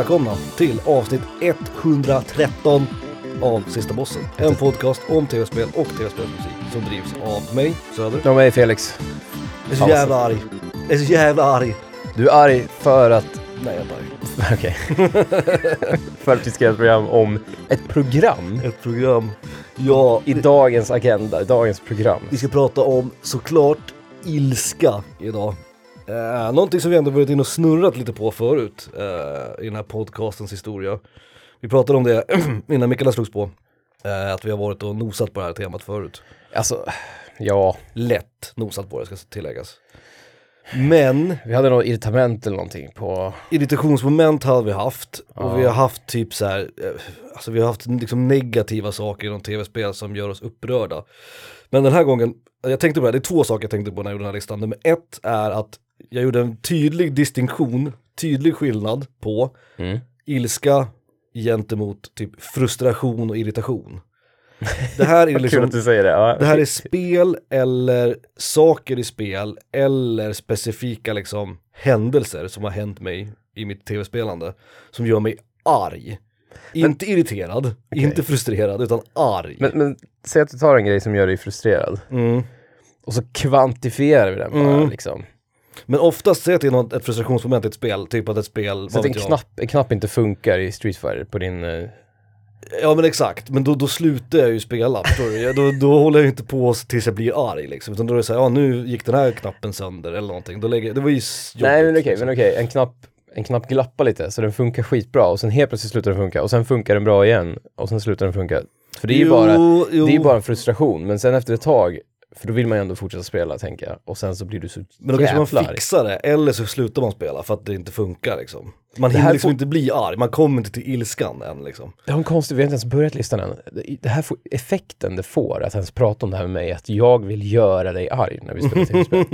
Välkomna till avsnitt 113 av Sista Bossen. En podcast om tv-spel och tv-spelsmusik som drivs av mig, Söder. Och mig Felix. Jag är så jävla arg. Jag är så jävla arg. Du är arg för att... Nej, jag är inte arg. Okej. för att vi ska göra ett program om ett program Ett program. Ja, i dagens agenda, i dagens program. vi ska prata om såklart ilska idag. Eh, någonting som vi ändå varit inne och snurrat lite på förut eh, i den här podcastens historia. Vi pratade om det innan Mikaela slogs på. Eh, att vi har varit och nosat på det här temat förut. Alltså, ja, Lätt nosat på det ska tilläggas. Men vi hade något irritament eller någonting på... irritationsmoment har vi haft och Ja. vi har haft typ så här, alltså vi har haft liksom negativa saker inom tv-spel som gör oss upprörda. Men den här gången, jag tänkte på det, här, det är två saker jag tänkte på när jag gjorde den här listan. Nummer ett är att jag gjorde en tydlig distinktion, tydlig skillnad på Mm. ilska gentemot typ frustration och irritation. Det här är liksom att du säger det. Ja, det här är spel eller saker i spel eller specifika liksom händelser som har hänt mig i mitt tv-spelande som gör mig arg. Inte irriterad, inte frustrerad utan arg. Men, men säg att du tar en grej som gör dig frustrerad Mm. och så kvantifierar vi den bara Mm. liksom. Men oftast säg att det är något, ett frustrationsmoment i ett spel, typ att ett spel, Så att en jag. knapp, en knapp inte funkar i Street Fighter på din... eh, Ja men exakt, men då, då slutar jag ju spela, förstår du? Jag- Då, då håller jag inte på tills jag blir arg liksom, utan då är det såhär, ja nu gick den här knappen sönder eller någonting, då lägger jag, det var ju s- Nej men jobbigt, okej, liksom. men okej, en knapp, en knapp glappar lite så den funkar skitbra och sen helt plötsligt slutar den funka och sen funkar den bra igen och sen slutar den funka. För det är ju Jo, bara, jo. det är ju bara en frustration men sen efter ett tag, för då vill man ju ändå fortsätta spela tänker jag och sen så blir du så Men då kanske man arg. fixar det, eller så slutar man spela för att det inte funkar liksom. Man hinner liksom får- inte bli arg, man kommer inte till ilskan än liksom. Det har en konstig, vi har inte ens börjat listan än. Det- här får, effekten det får att ens prata om det här med mig, att jag vill göra dig arg när vi spelar tv-spel.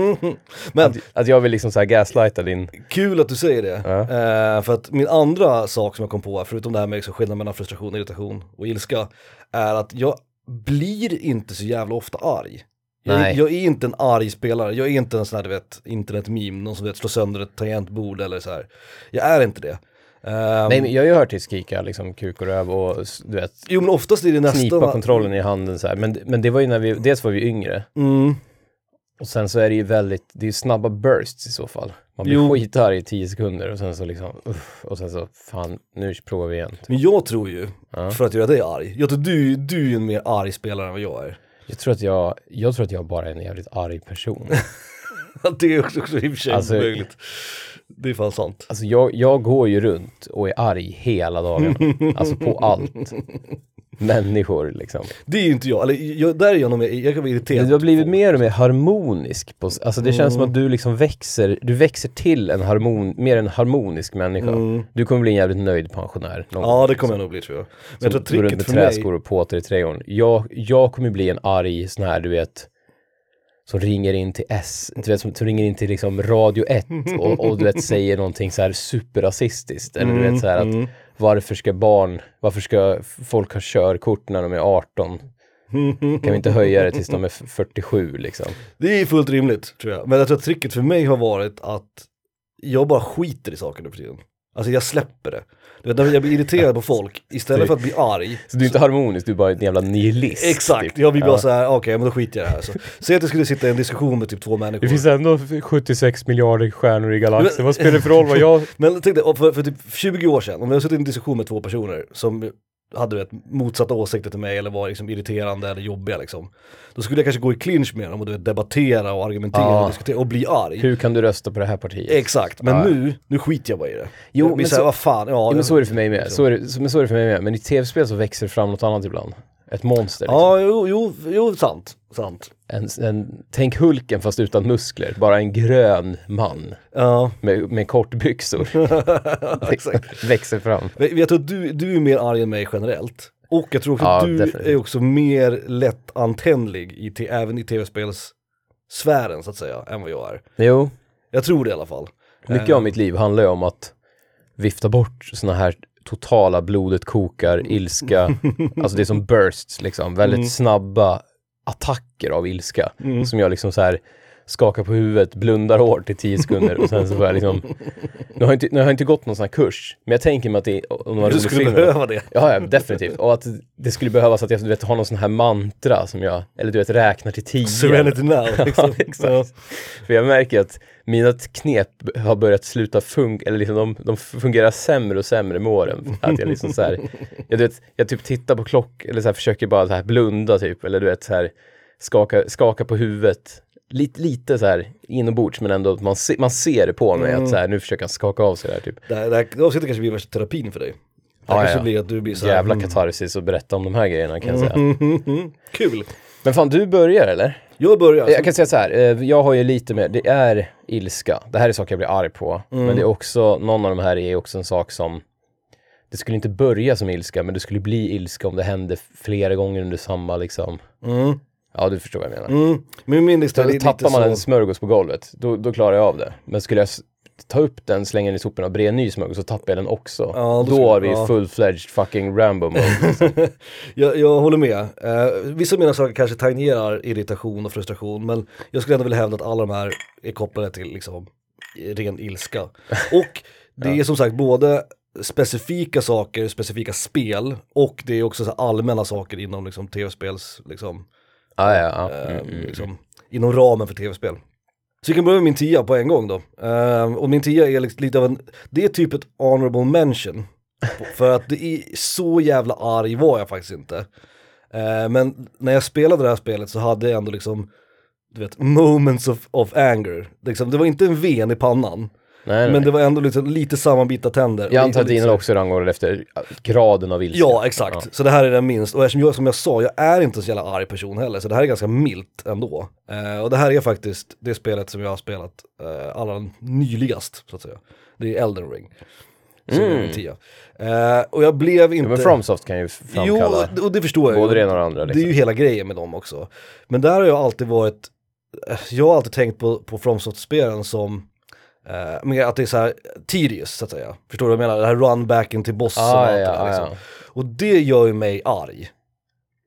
Men att, att jag vill liksom så här gaslighta din... kul att du säger det. Ja. Eh, för att min andra sak som jag kom på, här, förutom det här med liksom skillnaden mellan frustration, irritation och ilska, är att jag blir inte så jävla ofta arg. Jag, jag är inte en arg spelare, jag är inte en sån här du vet, internetmeme, någon som vet slå sönder ett tangentbord eller så här. Jag är inte det. Ehm, Nej men jag har ju hört till skrika liksom kuk och röv och du vet, Jo men oftast är det nästan... knipa kontrollen i handen så här. Men, men det var ju när vi, dels var vi yngre Mm. och sen så är det ju väldigt, det är ju snabba bursts i så fall. Man blir Jo. skitarg i tio sekunder och sen så liksom, uff, och sen så, fan, nu provar vi igen. Men jag tror ju, Ja. för att göra dig arg, jag tror du, du är en mer arg spelare än vad jag är. Jag tror att jag, jag tror att jag bara är en jävligt arg person. det är också, också i och för sig Alltså- möjligt. Det är fan sant. Alltså jag, jag går ju runt och är arg hela dagen. Alltså på allt. Människor liksom. Det är ju inte jag, eller jag, där är jag nog mer, jag kan vara irriterad. Du har blivit mer och mer harmonisk. På, alltså det känns som att du liksom växer, du växer till en harmon, mer en harmonisk människa. Du kommer bli en jävligt nöjd pensionär. någon. Ja det kommer jag nog bli tror jag. Men jag tror tricket med för mig, träskor och påtar i trädgården. Jag, jag kommer bli en arg sån här, du vet, som ringer in till S, du vet, som, som ringer in till liksom Radio 1 och, och du vet säger någonting så här superrasistiskt. Eller du vet så här att Mm varför ska barn, varför ska folk ha körkort när de är 18? Kan vi inte höja det tills de är 47 liksom? det är fullt rimligt tror jag. Men jag tror att tricket för mig har varit att jag bara skiter i saker nu för tiden. Alltså jag släpper det. Du vet, jag blir irriterad på folk, istället för att bli arg, Så du är inte harmonisk, du är bara en jävla nihilist. Exakt, typ. jag blir bara Ja. så här, okej men då skiter jag i det här. Så, säg att jag skulle sitta i en diskussion med typ två människor. Det finns ändå 76 miljarder stjärnor i galaxen, vad spelar det för roll vad jag... Men tänk dig, för, för typ 20 år sedan, om jag suttit i en diskussion med två personer som hade vet, motsatta åsikter till mig eller var liksom irriterande eller jobbiga liksom. Då skulle jag kanske gå i clinch med dem och du vet, debattera och argumentera Ja. och diskutera och bli arg. Hur kan du rösta på det här partiet? Exakt, men Ja. nu, nu skiter jag bara i det. Jo, jag blir men såhär, så- vad fan, ja. Ja, men så är det för mig med. Så är det, så, men så är det för mig med. Men i tv-spel så växer det fram något annat ibland. Ett monster. Liksom. Ja, jo, jo, jo, sant, sant. En, en, tänk Hulken fast utan muskler. Bara en grön man Ja, med, med kortbyxor. växer fram. Men jag tror att du, du är mer arg än mig generellt. Och jag tror också Ja, att du definitivt. är också mer lättantändlig i även i tv-spelssfären så att säga, än vad jag är. Jo, Jag tror det i alla fall. mycket Eh, av mitt liv handlar ju om att vifta bort såna här totala blodet kokar, ilska. alltså det är som bursts liksom. Väldigt Mm. snabba attacker av ilska. Mm. Som jag liksom så här skakar på huvudet, blundar hårt i tio sekunder och sen så börjar jag liksom Nu har jag inte, nu har jag inte gått någon sån här kurs, men jag tänker mig att det om Du skulle behöva det. Ja, ja, definitivt. Och att det skulle behövas att jag du vet, har någon sån här mantra som jag, eller du vet, räknar till tio. Serenity now. Liksom. Ja, exakt. För jag märker att mina knep har börjat sluta funka, eller liksom de, de fungerar sämre och sämre med åren. Att jag liksom så här, jag, vet, jag typ tittar på klock eller så här, försöker bara så här blunda typ, eller du vet så här skaka, skaka på huvudet. Lite, lite så här inombords men ändå man, se, man ser det på mig att så här, nu försöker han skaka av sig det här typ. Det här, det här avsnittet kanske blir värsta terapin för dig. Det här Ja, kanske ja. blir att du blir så här, Jävla mm, katarsis att berätta om de här grejerna kan jag säga. mm, Kul. Men fan du börjar eller? Jag börjar. Jag kan säga så här, eh, jag har ju lite mer, det är ilska. Det här är saker jag blir arg på. Mm. Men det är också, någon av de här är också en sak som det skulle inte börja som ilska, men det skulle bli ilska om det hände flera gånger under samma liksom. Mm, Ja, du förstår vad jag menar. mm. Men min lista är lite tappar man så... en smörgås på golvet, då, då klarar jag av det. Men skulle jag ta upp den, slänga den i soporna och bre en ny smörgås så tappar jag den också. Ja, då har vi ja. full-fledged fucking Rambo mode. jag, jag håller med. Eh, vissa av mina saker kanske tangerar irritation och frustration men jag skulle ändå vilja hävda att alla de här är kopplade till liksom ren ilska. Och det är som sagt både specifika saker, specifika spel och det är också allmänna saker inom liksom tv-spels, liksom, ah, ja, ja. eh, Mm, mm. liksom, inom ramen för tv-spel. Så vi kan börja med min tia på en gång då. Eh, och min tia är liksom lite av en, det är typ ett honorable mention. För att det är så jävla arg var jag faktiskt inte. Eh, men när jag spelade det här spelet så hade jag ändå liksom, du vet, moments of, of anger. Liksom, det var inte en ven i pannan. Nej. Men det var ändå liksom lite sammanbitna tänder. jag antar att lite dina så- också rangordnar efter graden av ilska. Ja, exakt. Så det här är den minst. Och eftersom jag, som jag sa, jag är inte så jävla arg person heller, så det här är ganska milt ändå. Eh, och det här är faktiskt det spelet som jag har spelat eh, allra nyligast, så att säga. Det är Elden Ring. Tia. Eh, och jag blev inte... Mm. Men Fromsoft kan ju framkalla Jo, och det förstår jag både det ena och det andra. Det är Liksom. ju hela grejen med dem också. Men där har jag alltid varit, eh, jag har alltid tänkt på, på FromSoft-spelen som eh, med att det är så här tedious så att säga. Förstår du vad jag menar? Det här run backen till bossen och Ah, allt det ja, där, ah, liksom. ja. Och det gör ju mig arg.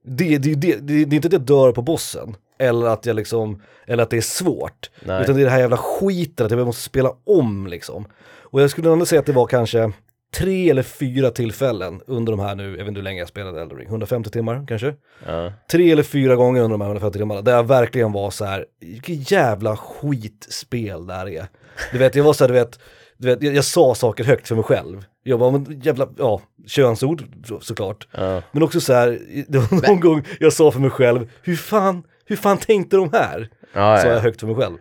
Det, det, det, det, det är inte att jag dör på bossen, eller att jag liksom, eller att det är svårt. Nej. Utan det är det här jävla skiten att jag måste spela om liksom. Och jag skulle ändå säga att det var kanske tre eller fyra tillfällen under de här nu, jag vet inte hur länge jag spelade Elden Ring, 150 timmar kanske? Ja. Tre eller fyra gånger under de här 150 timmarna, där jag verkligen var så här, vilket jävla skitspel det här är. Du vet, jag var så här, du vet, du vet jag, jag sa saker högt för mig själv. Jag bara, men jävla, ja, könsord så- såklart. Ja. Men också så här, det var någon gång jag sa för mig själv, hur fan, hur fan tänkte de här? Ja, Sa jag ja. högt för mig själv.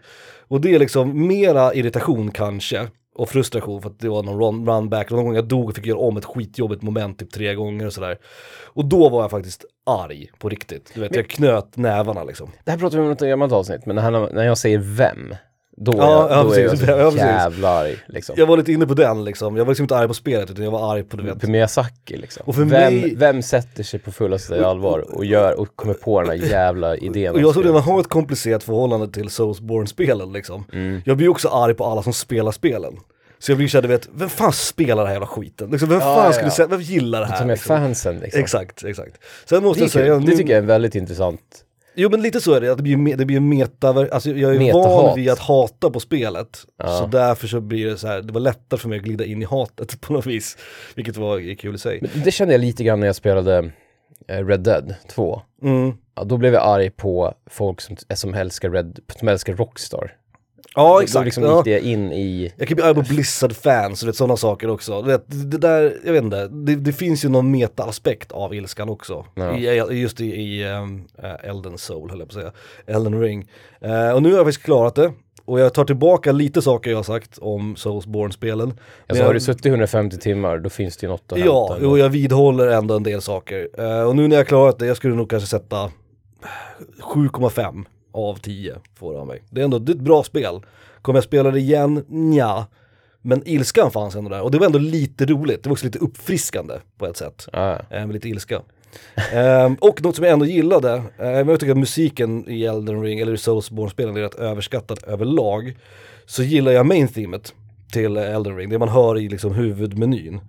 Och det är liksom mera irritation kanske, och frustration för att det var någon run, run back, någon gång jag dog och fick göra om ett skitjobbigt moment typ tre gånger och sådär. Och då var jag faktiskt arg på riktigt. Du vet, jag knöt nävarna liksom. Det här pratar vi om i ett gammalt avsnitt, men när jag säger vem, då är Ja, jag, ja, då är jag så Ja, jävla arg. Liksom. Jag var lite inne på den liksom, jag var liksom inte arg på spelet utan jag var arg på du vet. För Miyazaki liksom. Och för vem, mig- vem sätter sig på fullaste allvar och gör och kommer på den här jävla idén? Och jag som redan har ett komplicerat förhållande till Soulsborne-spelen liksom. Mm. Jag blir också arg på alla som spelar spelen. Så jag blir såhär, du vet, vem fan spelar det här jävla skiten? Liksom, vem Ja, fan ja, skulle ja. säga, vem gillar det här? Ta med liksom? fansen liksom. Exakt, exakt. Sen måste Det, är jag säga, det tycker jag är väldigt intressant. Jo men lite så är det, att det blir, det blir meta, alltså jag är Metahat. van vid att hata på spelet. Ja. Så därför så blir det så här, det var lättare för mig att glida in i hatet på något vis. Vilket var kul i sig. Men det kände jag lite grann när jag spelade eh, Red Dead 2. Mm. Ja, då blev jag arg på folk som, som, älskar, Red, som älskar Rockstar. Ja Då exakt. liksom ja. gick det in i... Jag kan bli arg på Blizzard-fans och sådana saker också. Du vet, det där, jag vet inte, det, det finns ju någon meta-aspekt av ilskan också. Ja. I, just i, i um, Elden Soul, höll jag på att säga. Elden Ring. Eh, och nu har jag faktiskt klarat det. Och jag tar tillbaka lite saker jag har sagt om Soulsborne-spelen. Alltså har du suttit 150 timmar, då finns det ju något att Ja, hämta. ändå. och jag vidhåller ändå en del saker. Eh, och nu när jag har klarat det, jag skulle nog kanske sätta 7,5 av 10 får av mig. Det är ändå det är ett bra spel. Kommer jag spela det igen? Nja. Men ilskan fanns ändå där och det var ändå lite roligt. Det var också lite uppfriskande på ett sätt. Ja. Eh, med lite ilska. Ehm, och något som jag ändå gillade, eh, jag tycker att musiken i Elden Ring eller i Soulsborne-spelen är rätt överskattat överlag. Så gillar jag main themet till Elden Ring, det man hör i liksom huvudmenyn.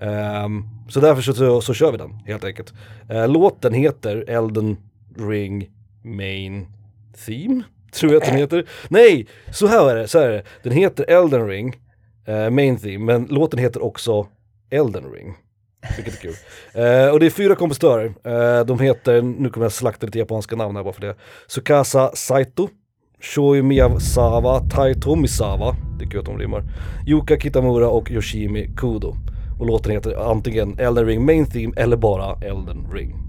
Ehm, så därför så, så, så kör vi den helt enkelt. Eh, låten heter Elden Ring Main Theme, tror jag att den heter. Nej, så här är det, så här är det. Den heter Elden Ring, eh, main theme, men låten heter också Elden Ring. Vilket är kul. Eh, och det är fyra kompositörer. Eh, de heter, nu kommer jag slakta lite japanska namn här bara för det. Sukasa Saito, Shoi Miyazawa, Taito Misawa, det är kul att de rimmar. Yuka Kitamura och Yoshimi Kudo. Och låten heter antingen Elden Ring Main Theme eller bara Elden Ring.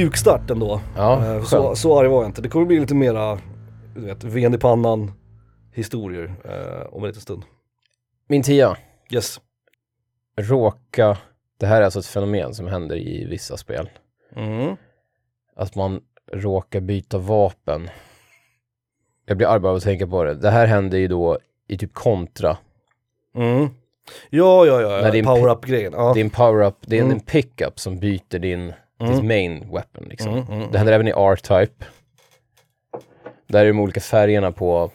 Alright, mjuk start ändå. Ja, Eh, så, så arg var jag inte. Det kommer bli lite mera, du vet, ven i pannan historier eh, om en liten stund. Min tia, Yes. råka, det här är alltså ett fenomen som händer i vissa spel. Mm. Att man råkar byta vapen. Jag blir arg bara av att tänka på det. Det här händer ju då i typ kontra. Mm. Ja, ja, ja, ja. power-up-grejen. Ja. Din power-up, det är Mm. en pickup som byter din, ditt main weapon liksom. Mm, mm, Det händer även i R-Type. Där är de olika färgerna på,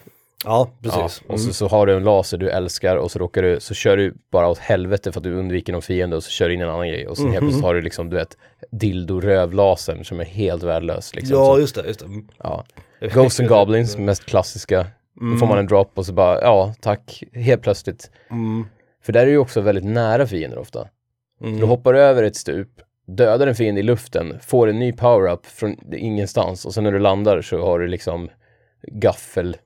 ja, ja, precis. och så, Mm. så har du en laser du älskar och så råkar du, så kör du bara åt helvete för att du undviker någon fiende och så kör du in en annan grej och sen helt plötsligt har du liksom, du vet, dildo-rövlasern som är helt värdelös liksom. Ja, så, just det, just det. Mm. ja. Ghosts and Goblins, mest klassiska. Då får man en drop och så bara, ja, tack, helt plötsligt. Mm. För där är ju också väldigt nära fiender ofta. Mm. Du hoppar över ett stup, dödar en fiende i luften, får en ny power-up från ingenstans och sen när du landar så har du liksom gaffelskeden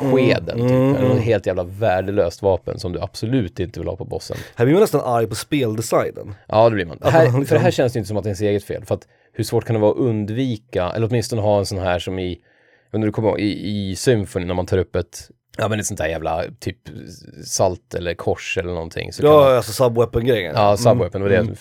Mm, typ. mm, Eller något mm. helt jävla värdelöst vapen som du absolut inte vill ha på bossen. Här blir man nästan arg på speldesignen. Ja, det blir man. Här, liksom. för det här känns det inte som att det är ens eget fel. För att hur svårt kan det vara att undvika, eller åtminstone ha en sån här som i, om du kommer ihåg, i, i Symphony när man tar upp ett, ja men ett sånt här jävla typ salt eller kors eller någonting. Så kan man, Ja, alltså subweapon-grejen. Ja, subweapon, det var det, Mm.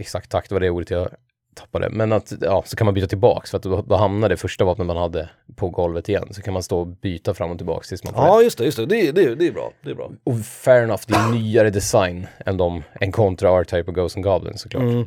exakt tack, det var det ordet jag tappade. Men att, ja, så kan man byta tillbaks för att då, då hamnar det första vapnet man hade på golvet igen. Så kan man stå och byta fram och tillbaks tills man får. Ja, just det, just det. Det, det, det är bra. Det är bra. Och fair enough, det är nyare design än de, än kontra R-Type och Ghosts and Goblins såklart. Mm.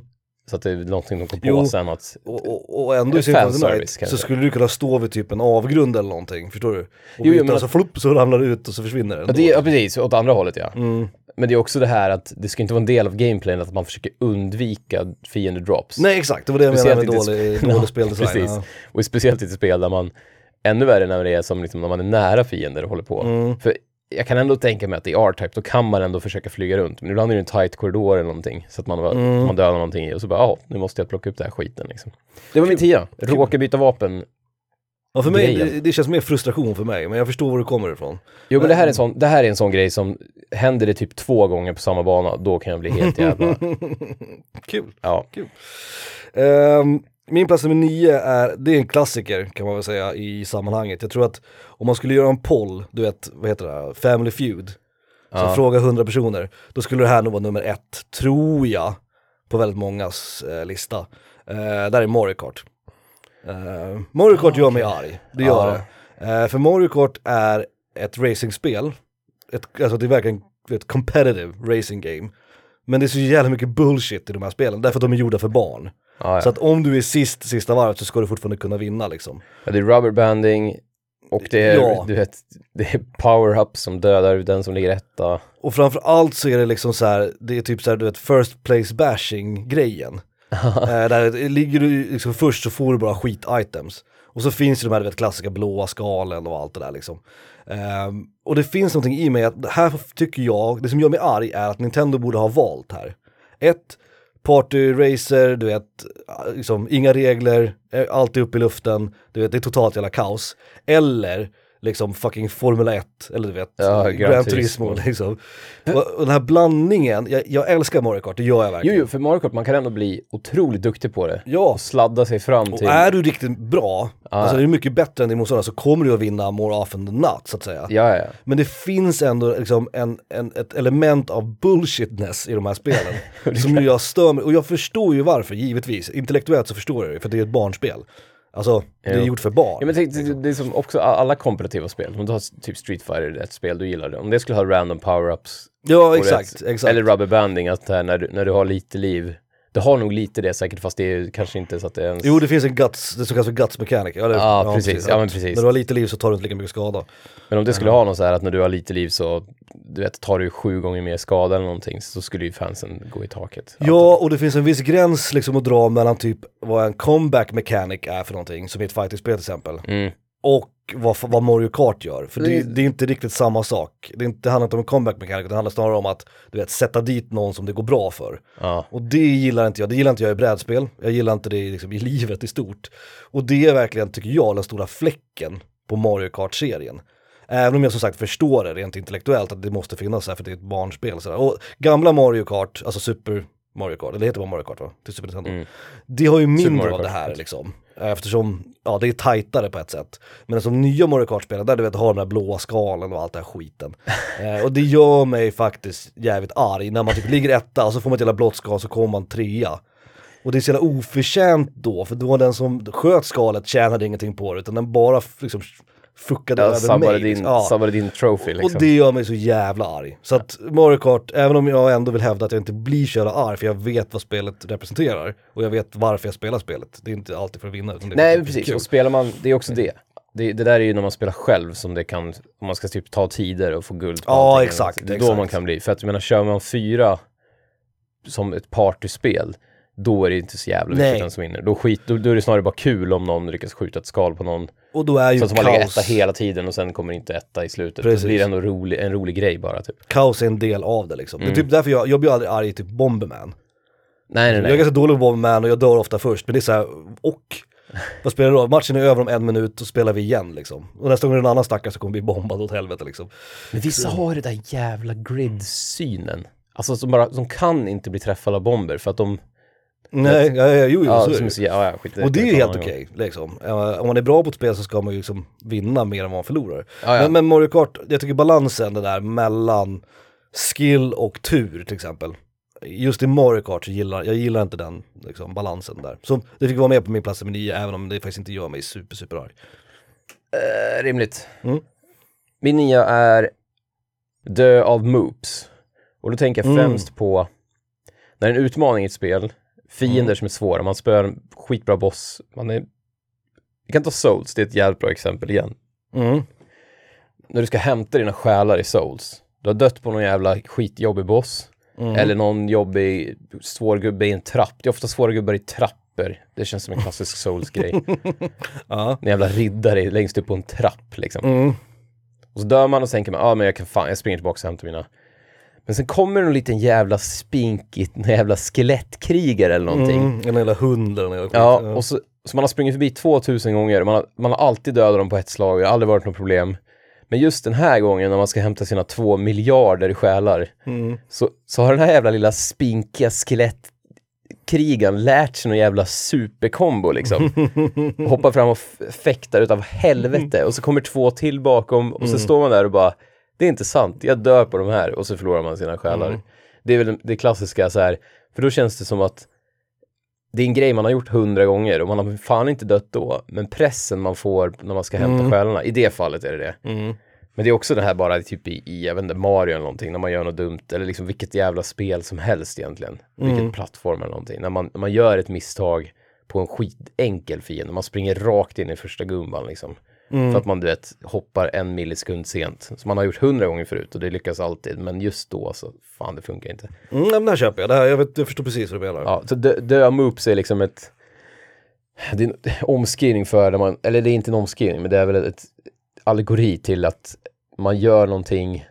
Så att det är någonting de kom på Jo. sen att, Och, och, och ändå i Symphony Night så skulle du kunna stå vid typ en avgrund eller någonting, förstår du? Och Jo, byta, men så flupp så ramlar det ut och så försvinner det. ja, det, ja precis, åt andra hållet ja. Mm. Men det är också det här att det ska inte vara en del av gameplayen att man försöker undvika fiende-drops. Nej exakt, det var det jag menade med dålig, sp- dålig speldesign. precis. Ja. Och speciellt i ett spel där man, ännu värre när det är som liksom när man är nära fiender och håller på. Mm. För jag kan ändå tänka mig att i R-Type då kan man ändå försöka flyga runt. Men ibland är det en tight korridor eller någonting. Så att man, Mm. man dödar någonting i och så bara, ja, nu måste jag plocka upp den här skiten liksom. Det var min tia. Råka byta vapen. Ja, för mig, det, det känns mer frustration för mig, men jag förstår var du kommer ifrån. Jo men det här är en sån, det här är en sån grej som händer det typ två gånger på samma bana, då kan jag bli helt jävla, Kul. ja. Ehm, min plats nummer nio är, det är en klassiker kan man väl säga i sammanhanget. Jag tror att om man skulle göra en poll, du vet, vad heter det, Family Feud, så Ja. fråga 100 personer, då skulle det här nog vara nummer ett, tror jag, på väldigt mångas eh, lista. Uh, där är Mario Kart. Uh, Mario Kart gör mig arg, det gör Ja. det. Eh, för Mario Kart är ett racingspel, ett, alltså det är verkligen ett competitive racing game. Men det är så jävla mycket bullshit i de här spelen, därför att de är gjorda för barn. Ja, ja. Så att om du är sist sista varvet så ska du fortfarande kunna vinna liksom. ja, det är rubberbanding och det är, Ja. du vet, det är power-up som dödar den som ligger etta. Och framför allt så är det liksom så här, det är typ så här, du vet, first place bashing grejen. eh, där ligger du liksom först så får du bara skit-items. Och så finns ju de här du vet, klassiska blåa skalen och allt det där liksom. Ehm, och det finns någonting i mig att här tycker jag, det som gör mig arg är att Nintendo borde ha valt här. Ett, party racer, du vet, liksom, inga regler, eh, allt är uppe i luften, du vet, det är totalt jävla kaos. Eller liksom fucking Formula 1, eller du vet, Ja, Gran, Gran Turismo liksom. Och, och den här blandningen, jag, jag älskar Mario Kart, det gör jag Jo, verkligen. jo, för Mario Kart, man kan ändå bli otroligt duktig på det. Ja, Och sladda sig fram och till... är du riktigt bra, alltså det är mycket bättre än din motståndare så kommer du att vinna more often than not så att säga. Ja, ja. Men det finns ändå liksom en, en, ett element av bullshitness i de här spelen. som jag stör mig, och jag förstår ju varför, givetvis. Intellektuellt så förstår jag det, för det är ett barnspel. Alltså, det är Jo. gjort för barn. Ja men tänk, det, det är som också alla kompetitiva spel, om du har typ Street Fighter, ett spel du gillar det, om det skulle ha random power-ups ja, exakt, rätt- exakt. Eller rubberbanding, att det här, när, du, när du har lite liv, det har nog lite det säkert fast det är kanske inte så att det ens... Jo, det finns en guts, det som kallas för guts mechanic. Eller, Ja, precis. Ja, men precis. När du har lite liv så tar du inte lika mycket skada. Men om det skulle ha något så här att när du har lite liv så, du vet, tar du sju gånger mer skada eller någonting, så skulle ju fansen gå i taket. Ja, och det finns en viss gräns liksom att dra mellan typ vad en comeback mechanic är för någonting, som i ett fighting-spel till exempel. Mm. Och vad, vad Mario Kart gör. För det, Det- är inte riktigt samma sak. Det, är inte, det handlar inte om en comeback mechanic, det handlar snarare om att du vet, sätta dit någon som det går bra för. Ja. Och det gillar inte jag, det gillar inte jag i brädspel, jag gillar inte det i, liksom, i livet i stort. Och det är verkligen, tycker jag, den stora fläcken på Mario Kart-serien. Även om jag som sagt förstår det rent intellektuellt att det måste finnas här för det är ett barnspel. och Sådär. Och gamla Mario Kart, alltså Super Mario Kart, eller det heter bara Mario Kart va? Till Super Nintendo. Mm. Det har ju mindre av det här liksom. Eftersom, ja det är tajtare på ett sätt. Men som nya Mario Kart-spelen, där du vet har de där blåa skalen och allt det här skiten. eh, och det gör mig faktiskt jävligt arg när man typ ligger etta och så får man ett jävla blått skal så kommer man trea. Och det är så jävla oförtjänt då, för då den som sköt skalet tjänade ingenting på det, utan den bara liksom fuckade Ja, över mig. din, liksom. Ja. sabbade din trophy liksom. Och det gör mig så jävla arg. Så att Mario Kart, även om jag ändå vill hävda att jag inte blir så jävla arg, för jag vet vad spelet representerar. Och jag vet varför jag spelar spelet. Det är inte alltid för att vinna. Nej, precis. kul. Och spelar man, det är också det. det. Det där är ju när man spelar själv som det kan, om man ska typ ta tider och få guld Ja, exakt, Det är då exakt. man kan bli, för att jag menar, kör man fyra som ett partyspel, då är det inte så jävla Nej. viktigt vem som vinner. Då, skit, då, då är det snarare bara kul om någon lyckas skjuta ett skal på någon. Och då är ju Så att man ligger kaos, etta hela tiden och sen kommer inte etta i slutet. Precis. Då blir det ändå rolig, en rolig grej bara typ. kaos är en del av det liksom. Mm. Det är typ därför jag, jag blir aldrig arg i typ Bomberman. Nej, nej, Jag är nej. ganska dålig på Bomberman och jag dör ofta först, men det är så här, och vad spelar det då? Matchen är över om en minut, och spelar vi igen liksom. Och nästa gång är det en annan stackare som kommer bli bombad åt helvete liksom. Men vissa har det där jävla grid-synen. Alltså som bara, som kan inte bli träffade av bomber för att de... Nej, ja, ja, jo, jo, Ja, så är det. så, ja, ja, skit, Och det är ju helt okej, gång. liksom. Om man är bra på ett spel så ska man ju liksom vinna mer än vad man förlorar. Ja, ja. Men, men Mario Kart, jag tycker balansen det där mellan skill och tur till exempel. Just i Mario Kart så gillar jag gillar inte den liksom, balansen där. Så det fick vara med på min plats nummer nio, även om det faktiskt inte gör mig super, super arg. Eh, rimligt. Mm. Min nia är Dö av Moops. Och då tänker jag Mm. främst på när en utmaning i ett spel, fiender Mm. som är svåra, man spöar en skitbra boss, man är... Vi kan ta Souls, det är ett jävligt bra exempel igen. Mm. När du ska hämta dina själar i Souls, du har dött på någon jävla skitjobbig boss, Mm. eller någon jobbig svår gubbe i en trapp. Det är ofta svåra gubbar i trappor. Det känns som en klassisk Souls-grej. Ja. En jävla riddare längst upp på en trapp liksom. Mm. Och så dör man och så tänker man, ja ah, men jag kan fan, jag springer tillbaka och hämtar mina. Men sen kommer en liten jävla spinkigt, en jävla skelettkrigare eller någonting. Mm. En jävla hund eller något. Ja, och så, så man har sprungit förbi 2000 gånger, man har, man har alltid dödat dem på ett slag, det har aldrig varit något problem. Men just den här gången när man ska hämta sina två miljarder själar, Mm. så, så har den här jävla lilla spinkiga skelettkrigan lärt sig någon jävla superkombo liksom. Hoppar fram och fäktar utav helvete och så kommer två till bakom och så står man där och bara det är inte sant, jag dör på de här och så förlorar man sina själar. Mm. Det är väl det klassiska så här, för då känns det som att det är en grej man har gjort hundra gånger och man har fan inte dött då, men pressen man får när man ska hämta Mm. själarna, i det fallet är det det. Mm. Men det är också det här bara typ i, i jag vet inte, Mario eller någonting, när man gör något dumt, eller liksom vilket jävla spel som helst egentligen. Mm. Vilket plattform eller någonting. När man, när man gör ett misstag på en skitenkel fiende, man springer rakt in i första gumban liksom. För att man du vet, hoppar en millisekund sent. Som man har gjort hundra gånger förut och det lyckas alltid. Men just då så, fan det funkar inte. Mm, men det här köper jag, det här, jag, vet, jag förstår precis vad du menar. Ja, så dö, döa moops är liksom ett... Det är en omskrivning för, man, eller det är inte en omskrivning, men det är väl ett allegori till att man gör någonting,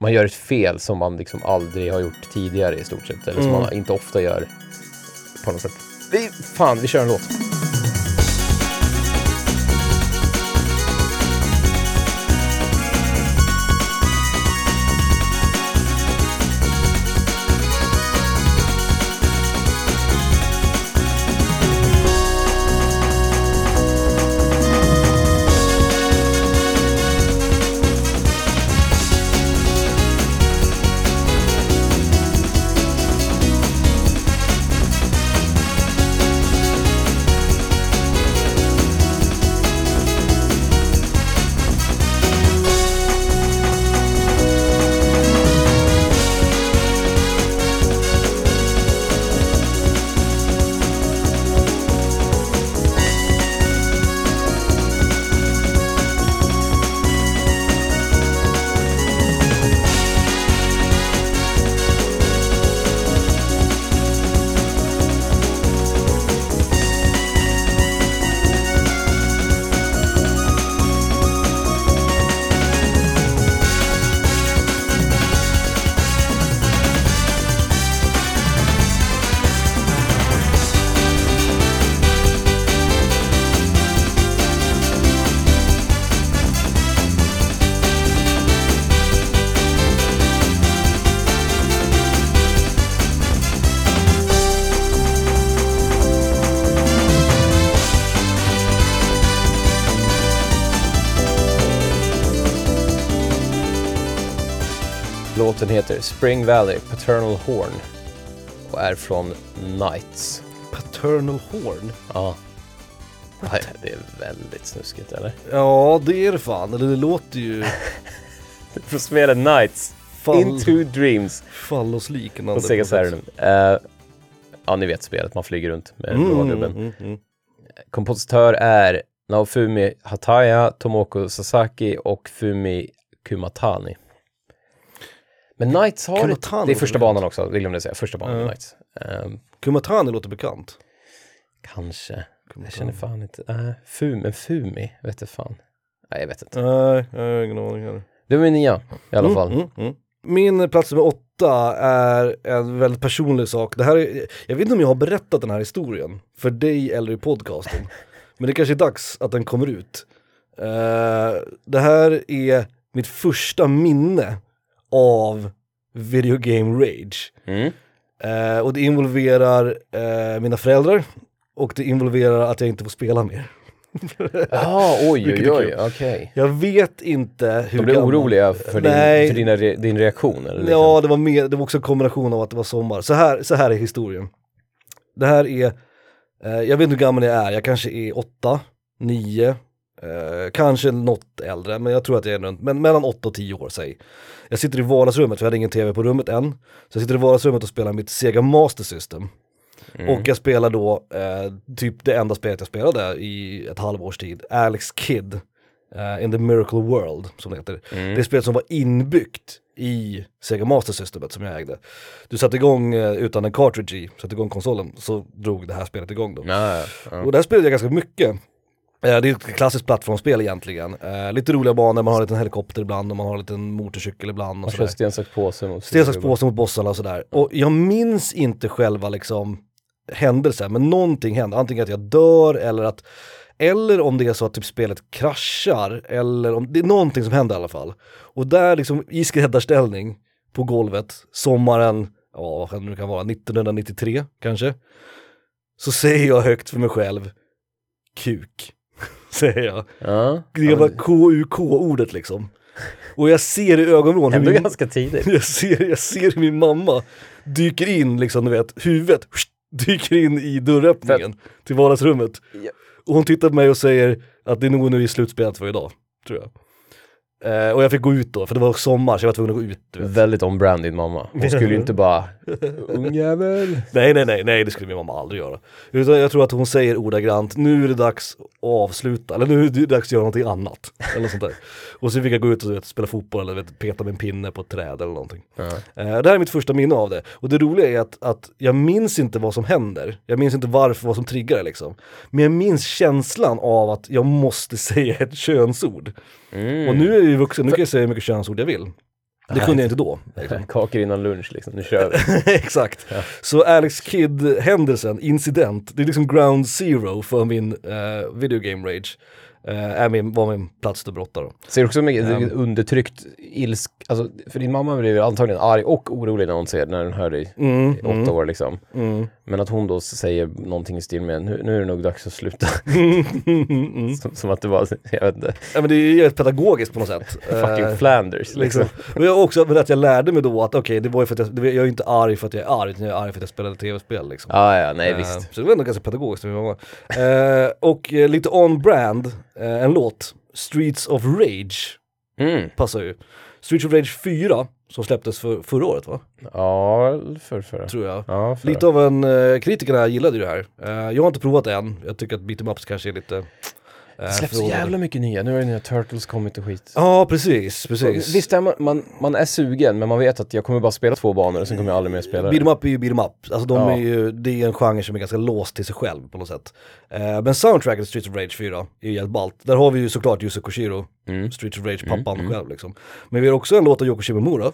man gör ett fel som man liksom aldrig har gjort tidigare i stort sett. Eller som Mm. man inte ofta gör på något sätt. Vi, fan, vi kör en låt. Låten heter Spring Valley Paternal Horn och är från Knights. Paternal Horn. Ja. Nej, Det är väldigt snuskigt eller? Ja, det är det fan. Eller det låter ju Från spelet Knights. fall, Into Dreams. fallosliknande. På Sega. Saturn. Uh, ja, ni vet spelet. Man flyger runt med Mm, blåa gubben. mm, mm. Kompositör är Naofumi Hataya, Tomoko Sasaki och Fumi Kumatani. Men Knights har... Kumatani det är första det. banan också, vill jag säga. Första banan med Knights. Ehm, Kumatani låter bekant. kanske. Jag känner fan inte... Uh, Fumi, men Fumi, vet du fan. Nej, jag vet inte. Nej, jag har ingen aning heller. Det var min nia i alla fall. Mm, mm, mm. Min plats nummer åtta är en väldigt personlig sak. Det här är, jag vet inte om jag har berättat den här historien för dig eller i podcasten. men det kanske är dags att den kommer ut. Eh, det här är mitt första minne av video game rage. Mm. Eh, och det involverar eh, mina föräldrar och det involverar att jag inte får spela mer. Ja, oj, oj, oj, okej. Jag vet inte hur De blev gammal- oroliga för din, Nej. för dina, re- din reaktion? Eller liksom? Ja, det var, mer, det var också en kombination av att det var sommar. Så här, så här är historien. Det här är, eh, jag vet inte hur gammal jag är, jag kanske är åtta, nio, eh, kanske något äldre, men jag tror att jag är runt, men mellan åtta och tio år säg. Jag sitter i vardagsrummet, för jag hade ingen tv på rummet än. Så jag sitter i vardagsrummet och spelar mitt Sega Master System. Mm. Och jag spelar då eh, typ det enda spelet jag spelade i ett halvårs tid, Alex Kidd. eh, in the Miracle World, som det heter. Mm. Det är spelet som var inbyggt i Sega Master Systemet som jag ägde. Du satte igång eh, utan en cartridge i, satte igång konsolen, så drog det här spelet igång då. Ja. Och det här spelade jag ganska mycket. Eh, Det är ett klassiskt plattformsspel egentligen. Eh, lite roliga banor, man har en liten helikopter ibland och man har en liten motorcykel ibland. Och Man kör sten, sax, påse mot Sten, sax, påse mot bossarna och sådär. Och jag minns inte själva liksom händelsen, men någonting hände. Antingen att jag dör eller att eller om det är så att typ spelet kraschar, eller om det är någonting som händer i alla fall. Och där liksom i skräddarställning på golvet, sommaren, ja vad kan det nu kan vara, 1993 kanske. Så säger jag högt för mig själv, kuk, säger jag. Ja, Det jävla KUK-ordet liksom. Och jag ser i ögonvrån hur ändå min, ganska tidigt. jag ser, jag ser hur min mamma dyker in, liksom du vet, huvudet dyker in i dörröppningen till vardagsrummet. Och hon tittar på mig och säger att det är nog nu i slutspelet för idag, tror jag. Eh, och jag fick gå ut då, för det var sommar så jag var tvungen att gå ut. Du vet. Väldigt on-brand din mamma. Hon skulle ju inte bara Ungjävel. Nej, nej, nej, nej, det skulle min mamma aldrig göra. Utan jag tror att hon säger ordagrant, nu är det dags att avsluta, eller nu är det dags att göra någonting annat. Eller sånt där. Och så fick jag gå ut och du vet, spela fotboll eller vet, peta med en pinne på ett träd eller någonting. Eh, det här är mitt första minne av det. Och det roliga är att, att jag minns inte vad som händer. Jag minns inte varför, vad som triggar det liksom. Men jag minns känslan av att jag måste säga ett könsord. Mm. Och nu är jag ju vuxen, nu kan jag säga hur mycket könsord jag vill. Det kunde jag inte då. Liksom. Kakor innan lunch liksom, nu kör vi. Exakt. Så Alex Kidd-händelsen, incident, det är liksom ground zero för min uh, video game rage. Uh, är min, var min plats att brotta då. Ser du också mycket Ehm. undertryckt ilsk, alltså för din mamma blev antagligen arg och orolig när hon ser, när hon hör dig Mm, i åtta år liksom. mm. Men att hon då säger någonting i stil med nu, nu är det nog dags att sluta. Mm. som, som att det var, jag vet inte, Ja men det är ju pedagogiskt på något sätt. fucking Eh, Flanders liksom. Liksom. Och jag har också att jag lärde mig då att okej, det var ju för att jag, det jag är inte arg för att jag är arg, utan jag är arg för att jag spelade tv-spel liksom. Ja, ja, nej Eh, visst. Så det var ändå ganska pedagogiskt. Eh, och lite on-brand, eh, en låt, Streets of Rage, Mm. passar ju. Streets of Rage 4, som släpptes för, förra året va? Ja, för, för. Tror jag. Ja, för. Lite av en, uh, kritikerna gillade ju det här. Eh, jag har inte provat det än, jag tycker att beat em ups kanske är lite... Uh, Det släpps så jävla mycket nya, nu har ju nya Turtles kommit och skit. Ja precis, precis. Visst är man, man, man är sugen, men man vet att jag kommer bara spela två banor och sen kommer jag aldrig mer spela det. up är ju beat em up, alltså de Ja. är ju, det är en genre som är ganska låst till sig själv på något sätt. Eh, men soundtracket till Streets of Rage 4 är ju jävligt ballt. Där har vi ju såklart Yuzo Koshiro, Mm. Streets of Rage, pappan mm. själv liksom. Men vi har också en låt av Yoko Shimomura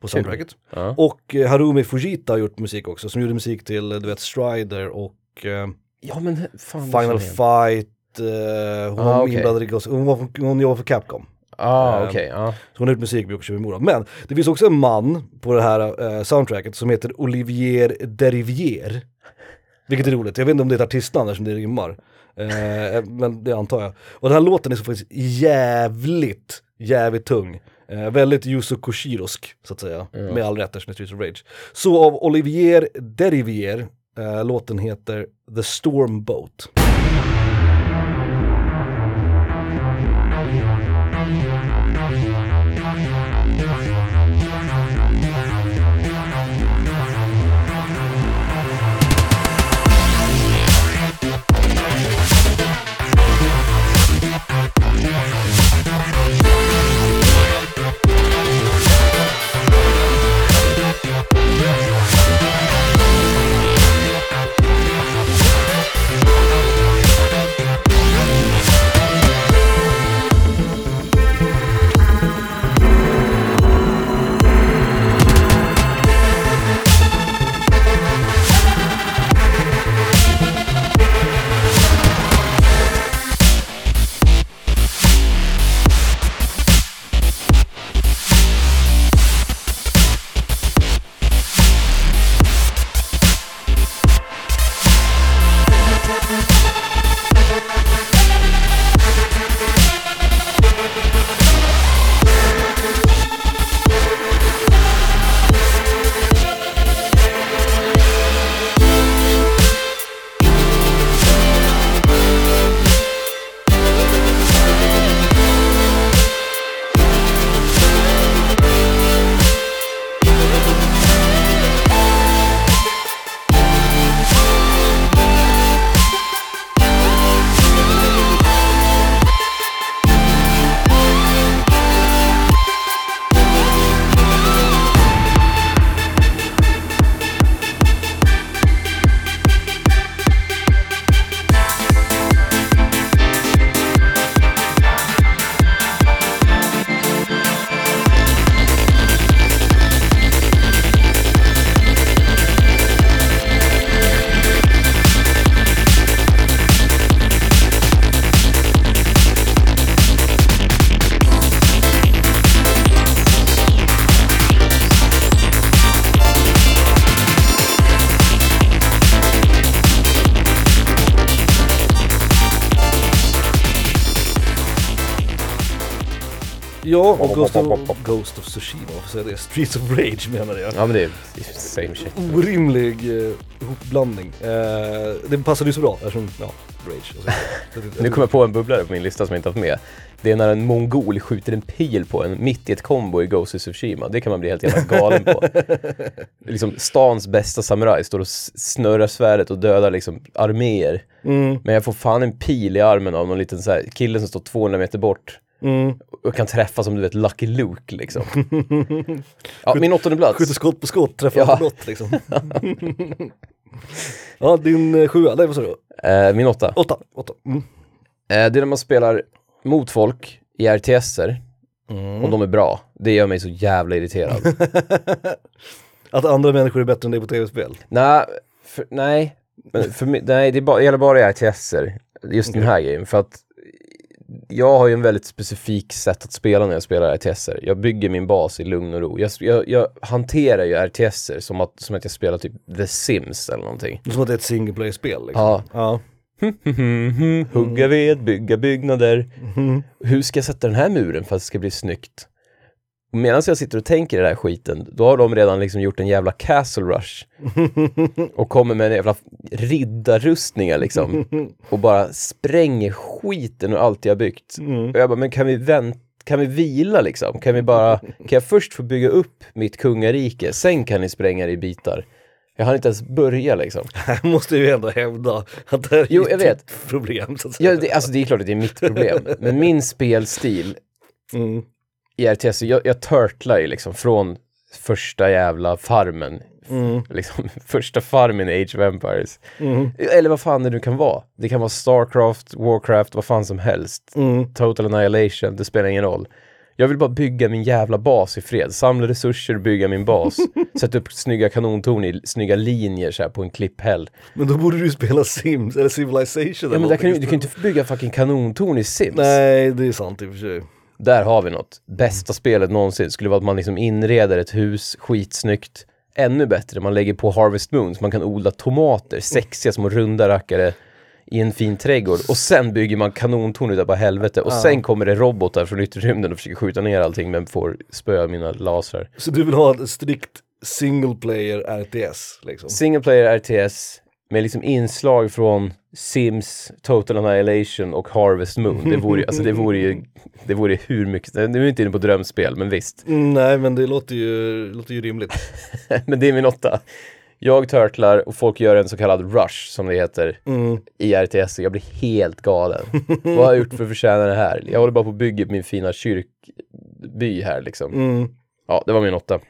på soundtracket. Ja. Och eh, Harumi Fujita har gjort musik också, som gjorde musik till, eh, du vet, Strider och eh, ja, men fan. Final. Fight, eh, hon Ah, var okej. inblandad i Ghost, hon, var, hon jobbar för Capcom. Ah, Ehm, okej, ja. Så hon har gjort musik med Yoko Shimomura. Men det finns också en man på det här eh, soundtracket som heter Olivier Derivier. Vilket är roligt, jag vet inte om det är ett artistnamn eftersom det rimmar. Eh, men det antar jag. Och den här låten är så faktiskt jävligt, jävligt tung. Eh, väldigt Yuzo Koshirosk, så att säga. Med all rätt eftersom det är Streets of Rage. Så av Olivier Derivier, eh, låten heter The Storm Boat. Ja, och Ghost of, Ghost of Tsushima, varför säger jag det? Streets of Rage menar jag. Ja men det är same shit. Orimlig eh, hopblandning. Eh, det passade ju så bra eftersom, ja, Rage. och så. Nu kommer jag på en bubblare på min lista som jag inte haft med. Det är när en mongol skjuter en pil på en mitt i ett kombo i Ghost of Tsushima. Det kan man bli helt jävla galen på. liksom stans bästa samuraj står och snurrar svärdet och dödar liksom arméer. Mm, Men jag får fan en pil i armen av någon liten så här kille som står 200 meter bort mm. och kan träffa som du vet Lucky Luke liksom. Ja, min åttonde plats. Skjuter skott på skott, träffar Ja. blott liksom. ja, din eh, sjua, nej vad sa du? Eh, min åtta. Åtta, åtta. Mm. Eh, det är när man spelar mot folk i RTSer Mm. och de är bra. Det gör mig så jävla irriterad. Att andra människor är bättre än dig på tv-spel? nej, för, nej, för nej, det, är bara, det gäller bara i RTSer. Just den här grejen. För att jag har ju en väldigt specifik sätt att spela när jag spelar RTSer. Jag bygger min bas i lugn och ro. Jag, jag, jag hanterar ju RTSer som att, som att jag spelar typ The Sims eller någonting. Som att det är ett single player-spel liksom. Ja. Ja. Hugga ved, bygga byggnader. Hur ska jag sätta den här muren för att det ska bli snyggt? Och medan jag sitter och tänker i den här skiten, då har de redan liksom gjort en jävla castle rush. Och kommer med en jävla riddarrustningar liksom. Och bara spränger skiten ur allt jag byggt. Och jag bara, men kan vi vänta? Kan vi vila liksom? Kan vi bara, kan jag först få bygga upp mitt kungarike, sen kan ni spränga det i bitar. Jag har inte ens börja liksom. Här måste ju ändå hävda att det här är Jo, jag vet. problem så att säga. Ja, det, alltså det är klart att det är mitt problem. Men min spelstil Mm. I RTS, jag, jag turtlar ju liksom från första jävla farmen. Mm. Liksom, första farmen i Age of Empires. Mm. Eller vad fan det nu kan vara. Det kan vara Starcraft, Warcraft, vad fan som helst. Mm. Total Annihilation, det spelar ingen roll. Jag vill bara bygga min jävla bas i fred. Samla resurser bygga min bas. Sätta upp snygga kanontorn i snygga linjer så här på en klipphäll. Men då borde du spela Sims eller Civilization Ja men där kan du, du kan ju inte bygga fucking kanontorn i Sims. Nej, det är sant i och för sig. Där har vi något. Bästa spelet någonsin skulle vara att man liksom inreder ett hus skitsnyggt. Ännu bättre, man lägger på Harvest Moon så man kan odla tomater, sexiga små runda rackare i en fin trädgård. Och sen bygger man kanontorn utav bara helvete. Och sen kommer det robotar från yttre rymden och försöker skjuta ner allting men får spöa mina lasrar. Så du vill ha ett strikt single player RTS liksom? Single player RTS med liksom inslag från Sims, Total Annihilation och Harvest Moon. Det vore, alltså det vore ju, det vore hur mycket, nu är vi inte inne på drömspel men visst. Mm, nej men det låter ju, låter ju rimligt. Men det är min åtta. Jag turtlar och folk gör en så kallad rush som det heter Mm. i RTS jag blir helt galen. Vad har jag gjort för att förtjäna det här? Jag håller bara på att bygga min fina kyrkby här liksom. Mm. Ja, det var min åtta.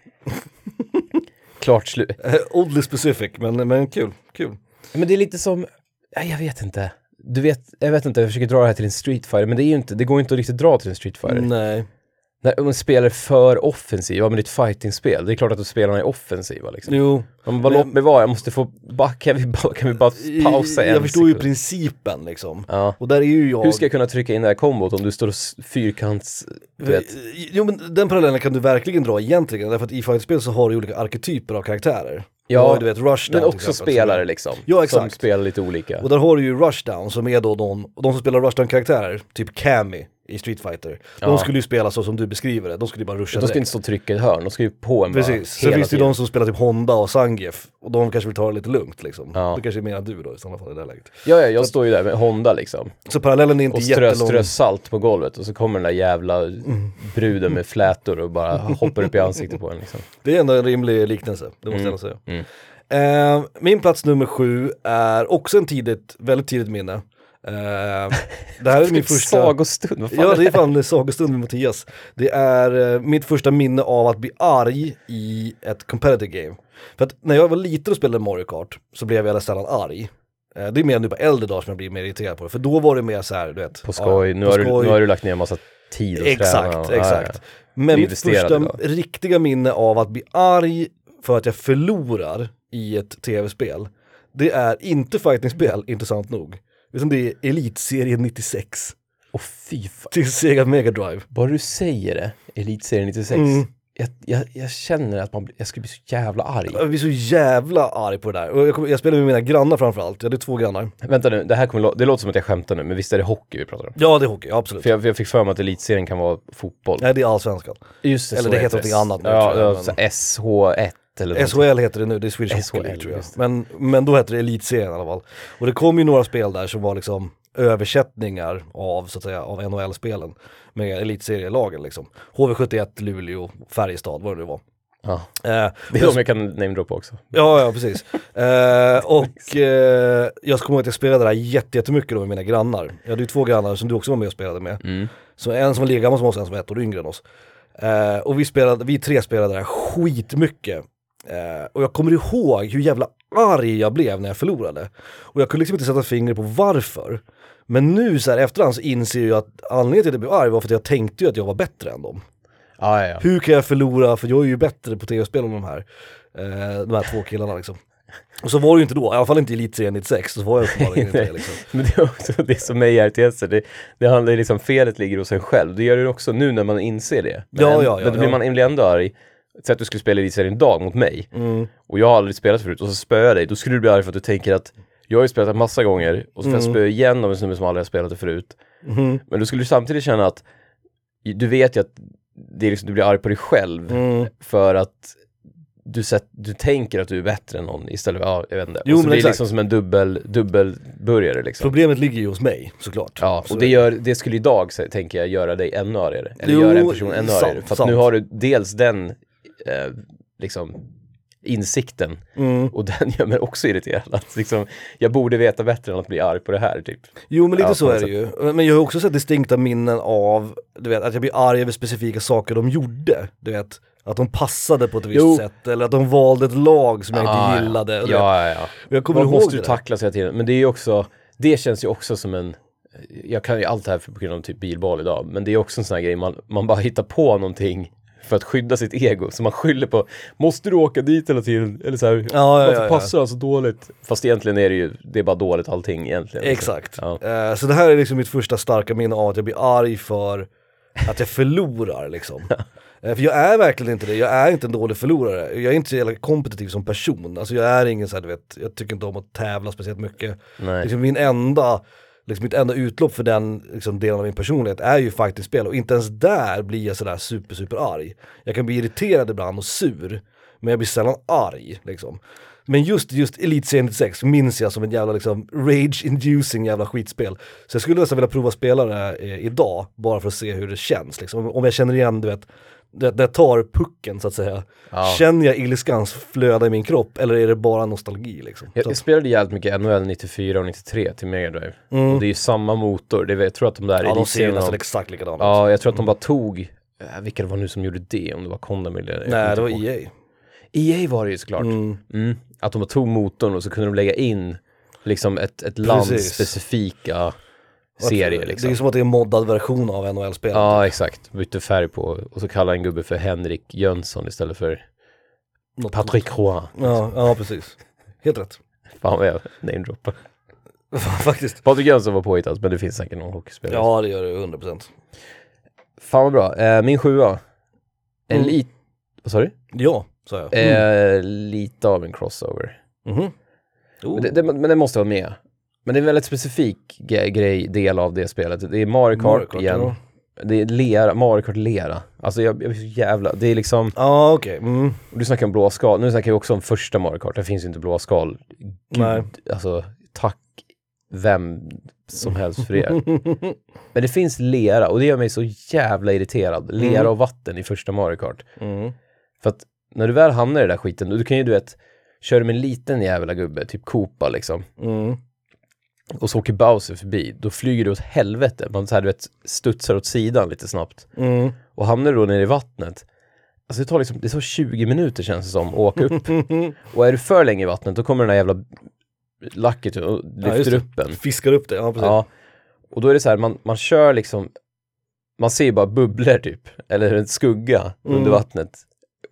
Klart slut. Eh, Oddly specific men, men kul, kul. Men det är lite som, ja, jag vet inte. Du vet, jag vet inte, jag försöker dra det här till en Street Fighter, men det är ju inte, det går inte att riktigt dra till en Street Fighter. Nej. När man spelar för offensiv, ja men det är ett fighting-spel, det är klart att spelarna är offensiva liksom. Jo, vad Men- låt mig vara, jag måste få, bara, kan, vi bara, kan vi bara pausa en jag förstår ju sekund? principen liksom. Ja. Och där är ju jag... Hur ska jag kunna trycka in det här kombot om du står och fyrkants... Du vet. Jo men den parallellen kan du verkligen dra egentligen, därför att i fighting-spel så har du olika arketyper av karaktärer. Ja, Du vet, Rushdown Men också som spelare liksom. Ja, Som exakt. spelar lite olika. Och där har du ju Rushdown som är då de, de som spelar Rushdown-karaktärer, typ Cammy i Street Fighter. De Ja. skulle ju spela så som du beskriver det, de skulle ju bara ruscha De direkt. inte stå och trycka i ett hörn, de ska ju på en Precis, sen finns det ju de som spelar typ Honda och Zangief, och de kanske vill ta det lite lugnt liksom. Ja. Det kanske är mer än du då i sådana fall i det läget. Ja, ja, jag står ju där med Honda liksom. Så parallellen är inte Och strö, jättelång. strö salt på golvet och så kommer den där jävla Mm. bruden med flätor och bara hoppar upp i ansiktet på en liksom. Det är ändå en rimlig liknelse, det måste Mm. jag ändå säga. Mm. Eh, min plats nummer sju är också en tidigt, väldigt tidigt minne. Eh, det här är min första... Sagostund, vad fan Ja det är fan sagostund med Mattias. Det är eh, mitt första minne av att bli arg i ett competitive game. För att när jag var liten och spelade Mario Kart så blev jag väldigt sällan arg. Eh, det är mer nu på äldre dagar som jag blir mer irriterad på det. För då var det mer så här, du vet. På skoj, ja, nu, på har du, skoj. nu har du lagt ner en massa tid och Exakt, och- exakt. Ja, ja. Men Du mitt första idag. riktiga minne av att bli arg för att jag förlorar i ett tv-spel, det är inte fightingspel, intressant nog. Utan det är Elitserien 96. Åh oh, fy fan. Till Sega Mega Drive. Bara du säger det, Elitserien 96. Mm. Jag, jag, jag, känner att man, jag skulle bli så jävla arg. Jag blir så jävla arg på det där. Och jag, jag spelar med mina grannar framförallt. Jag hade två grannar. Vänta nu, det här kommer, det låter som att jag skämtar nu, men visst är det hockey vi pratar om? Ja, det är hockey, absolut. För jag, jag fick för mig att elitserien kan vara fotboll. Nej, det är allsvenskan. Just det, Eller så det heter något annat nu. Ja, jag, men... SH1 eller SHL heter det nu, det är Swedish SHL, Hockey League tror jag. Men, men då hette det Elitserien i alla fall. Och det kom ju några spel där som var liksom översättningar av, så att säga, av NHL-spelen med elitserielagen liksom. HV71, Luleå, Färjestad, vad det nu var. Ja. Eh, det är de jag kan namedroppa också. Ja, ja precis. eh, och eh, jag kommer ihåg att jag spelade där jättemycket då med mina grannar. Jag hade ju två grannar som du också var med och spelade med. Mm. Så en som var lika gammal som oss, en som var ett år yngre än oss. Eh, och vi, spelade, vi tre spelade där skitmycket. Eh, och jag kommer ihåg hur jävla arg jag blev när jag förlorade. Och jag kunde liksom inte sätta fingret på varför. Men nu så här efterhand så inser jag att anledningen till att jag blev arg var för att jag tänkte ju att jag var bättre än dem. Ja, ja, ja. Hur kan jag förlora, för jag är ju bättre på tv-spel än de här, eh, de här två killarna liksom. Och så var det ju inte då, i alla fall inte i Elitserien 96, så var jag uppenbarligen inte det liksom. Men det är också det som är i RTS, det, det handlar ju liksom, felet ligger hos en själv. Det gör det också nu när man inser det. Men, Ja, ja, ja, men då blir man ändå arg. Säg att du skulle spela elitserien idag mot mig, Mm. och jag har aldrig spelat förut, och så spöar jag dig, då skulle du bli arg för att du tänker att jag har ju spelat en massa gånger, och så får jag Mm. spöa igen av en snubbe som aldrig har spelat det förut. Mhm. Men då skulle du samtidigt känna att, du vet ju att det är liksom, du blir arg på dig själv, Mm. för att du, sett, du tänker att du är bättre än någon istället för, ja, jag vet inte. Jo, och så blir det liksom som en dubbel, dubbelburgare liksom. Problemet ligger ju hos mig såklart. Ja, och det, gör, det skulle idag, tänker jag, göra dig ännu argare. Eller Jo, göra en person ännu sant, argare. För att sant. nu har du dels den, eh, liksom, insikten. Mm. Och den gör mig också irriterad. Att, liksom, jag borde veta bättre än att bli arg på det här, typ. Jo men lite Ja, så är det ju. Men jag har också sett distinkta minnen av, du vet, att jag blir arg över specifika saker de gjorde. Du vet, att de passade på ett visst Jo. sätt eller att de valde ett lag som jag Ah, inte gillade. Ja, du ja, ja. Och jag kommer Man ihåg måste det ju där. tacklas hela tiden. Men det är ju också, det känns ju också som en, jag kan ju allt det här på grund av typ bilbal idag, men det är också en sån här grej, man, man bara hittar på någonting för att skydda sitt ego. Så man skyller på, måste du åka dit hela tiden? Eller så här, Ja, ja, varför ja, ja. passar han så dåligt? Fast egentligen är det ju, det är bara dåligt allting egentligen. Exakt. Ja. Eh, så det här är liksom mitt första starka minne av att jag blir arg för att jag förlorar liksom. Eh, för jag är verkligen inte det, jag är inte en dålig förlorare. Jag är inte så jävla kompetitiv som person. Alltså jag är ingen så här, du vet, jag tycker inte om att tävla speciellt mycket. Nej. Liksom min enda, liksom mitt enda utlopp för den liksom, delen av min personlighet är ju faktiskt spel och inte ens där blir jag sådär super super arg. Jag kan bli irriterad ibland och sur, men jag blir sällan arg liksom. Men just, just Elitserien 96 minns jag som en jävla liksom rage-inducing jävla skitspel. Så jag skulle nästan vilja prova spela det eh, idag, bara för att se hur det känns liksom. Om jag känner igen, du vet, det, det tar pucken så att säga. Ja. Känner jag ilskans flöda i min kropp eller är det bara nostalgi liksom? Jag, jag spelade jävligt mycket NHL 94 och 93 till Mega Drive. Och det är ju samma motor, det, jag tror att de där Mm. ja, de ser nästan exakt likadana. Ja, jag tror att de bara tog, äh, vilka det var nu som gjorde det, om det var Condamil eller... Nej, det var ihåg. EA. EA var det ju såklart. Mm. Mm. Att de bara tog motorn och så kunde de lägga in liksom ett, ett lands specifika serier Det är liksom. som att det är en moddad version av NHL-spelet. Ja, exakt. Bytte färg på och så kallade en gubbe för Henrik Jönsson istället för Något- Patrick Roy. Ja, ja, precis. Helt rätt. Fan vad jag namedroppar. Faktiskt. Patrik Jönsson var påhittad, men det finns säkert någon hockeyspelare. Ja, det gör det 100%. Fan vad bra. Eh, min sjua. En Mm. lit... Vad sa du? Ja, sa jag. Eh, lite av en crossover. Mhm. Oh. Men, det, det, men det måste vara med. Men det är en väldigt specifik grej, del av det spelet. Det är Mario Kart, Mario Kart, igen. ja. Det är lera, Mario Kart lera. Alltså jag, jag är så jävla, det är liksom, Ja, okej. Mm. du snackar om blå skal, nu snackar vi också om första Mario Kart, det finns ju inte blå skal. Gud, Nej. alltså tack vem som helst för det. Men det finns lera och det gör mig så jävla irriterad. Lera Mm. och vatten i första Mario Kart. Mm. För att när du väl hamnar i den där skiten, du kan ju du vet, kör du med en liten jävla gubbe, typ Koopa liksom, Mm. Och så åker Bowser förbi, då flyger du åt helvete. Man så här, du vet, studsar åt sidan lite snabbt. Mm. Och hamnar du då nere i vattnet, alltså det tar liksom, det tar 20 minuter känns det som, att åka upp. och är du för länge i vattnet, då kommer den där jävla lacket och Ja, lyfter det. upp en. Fiskar upp det, ja precis. Ja. Och då är det så här, man, man kör liksom, man ser ju bara bubblor typ, eller en skugga Mm. under vattnet.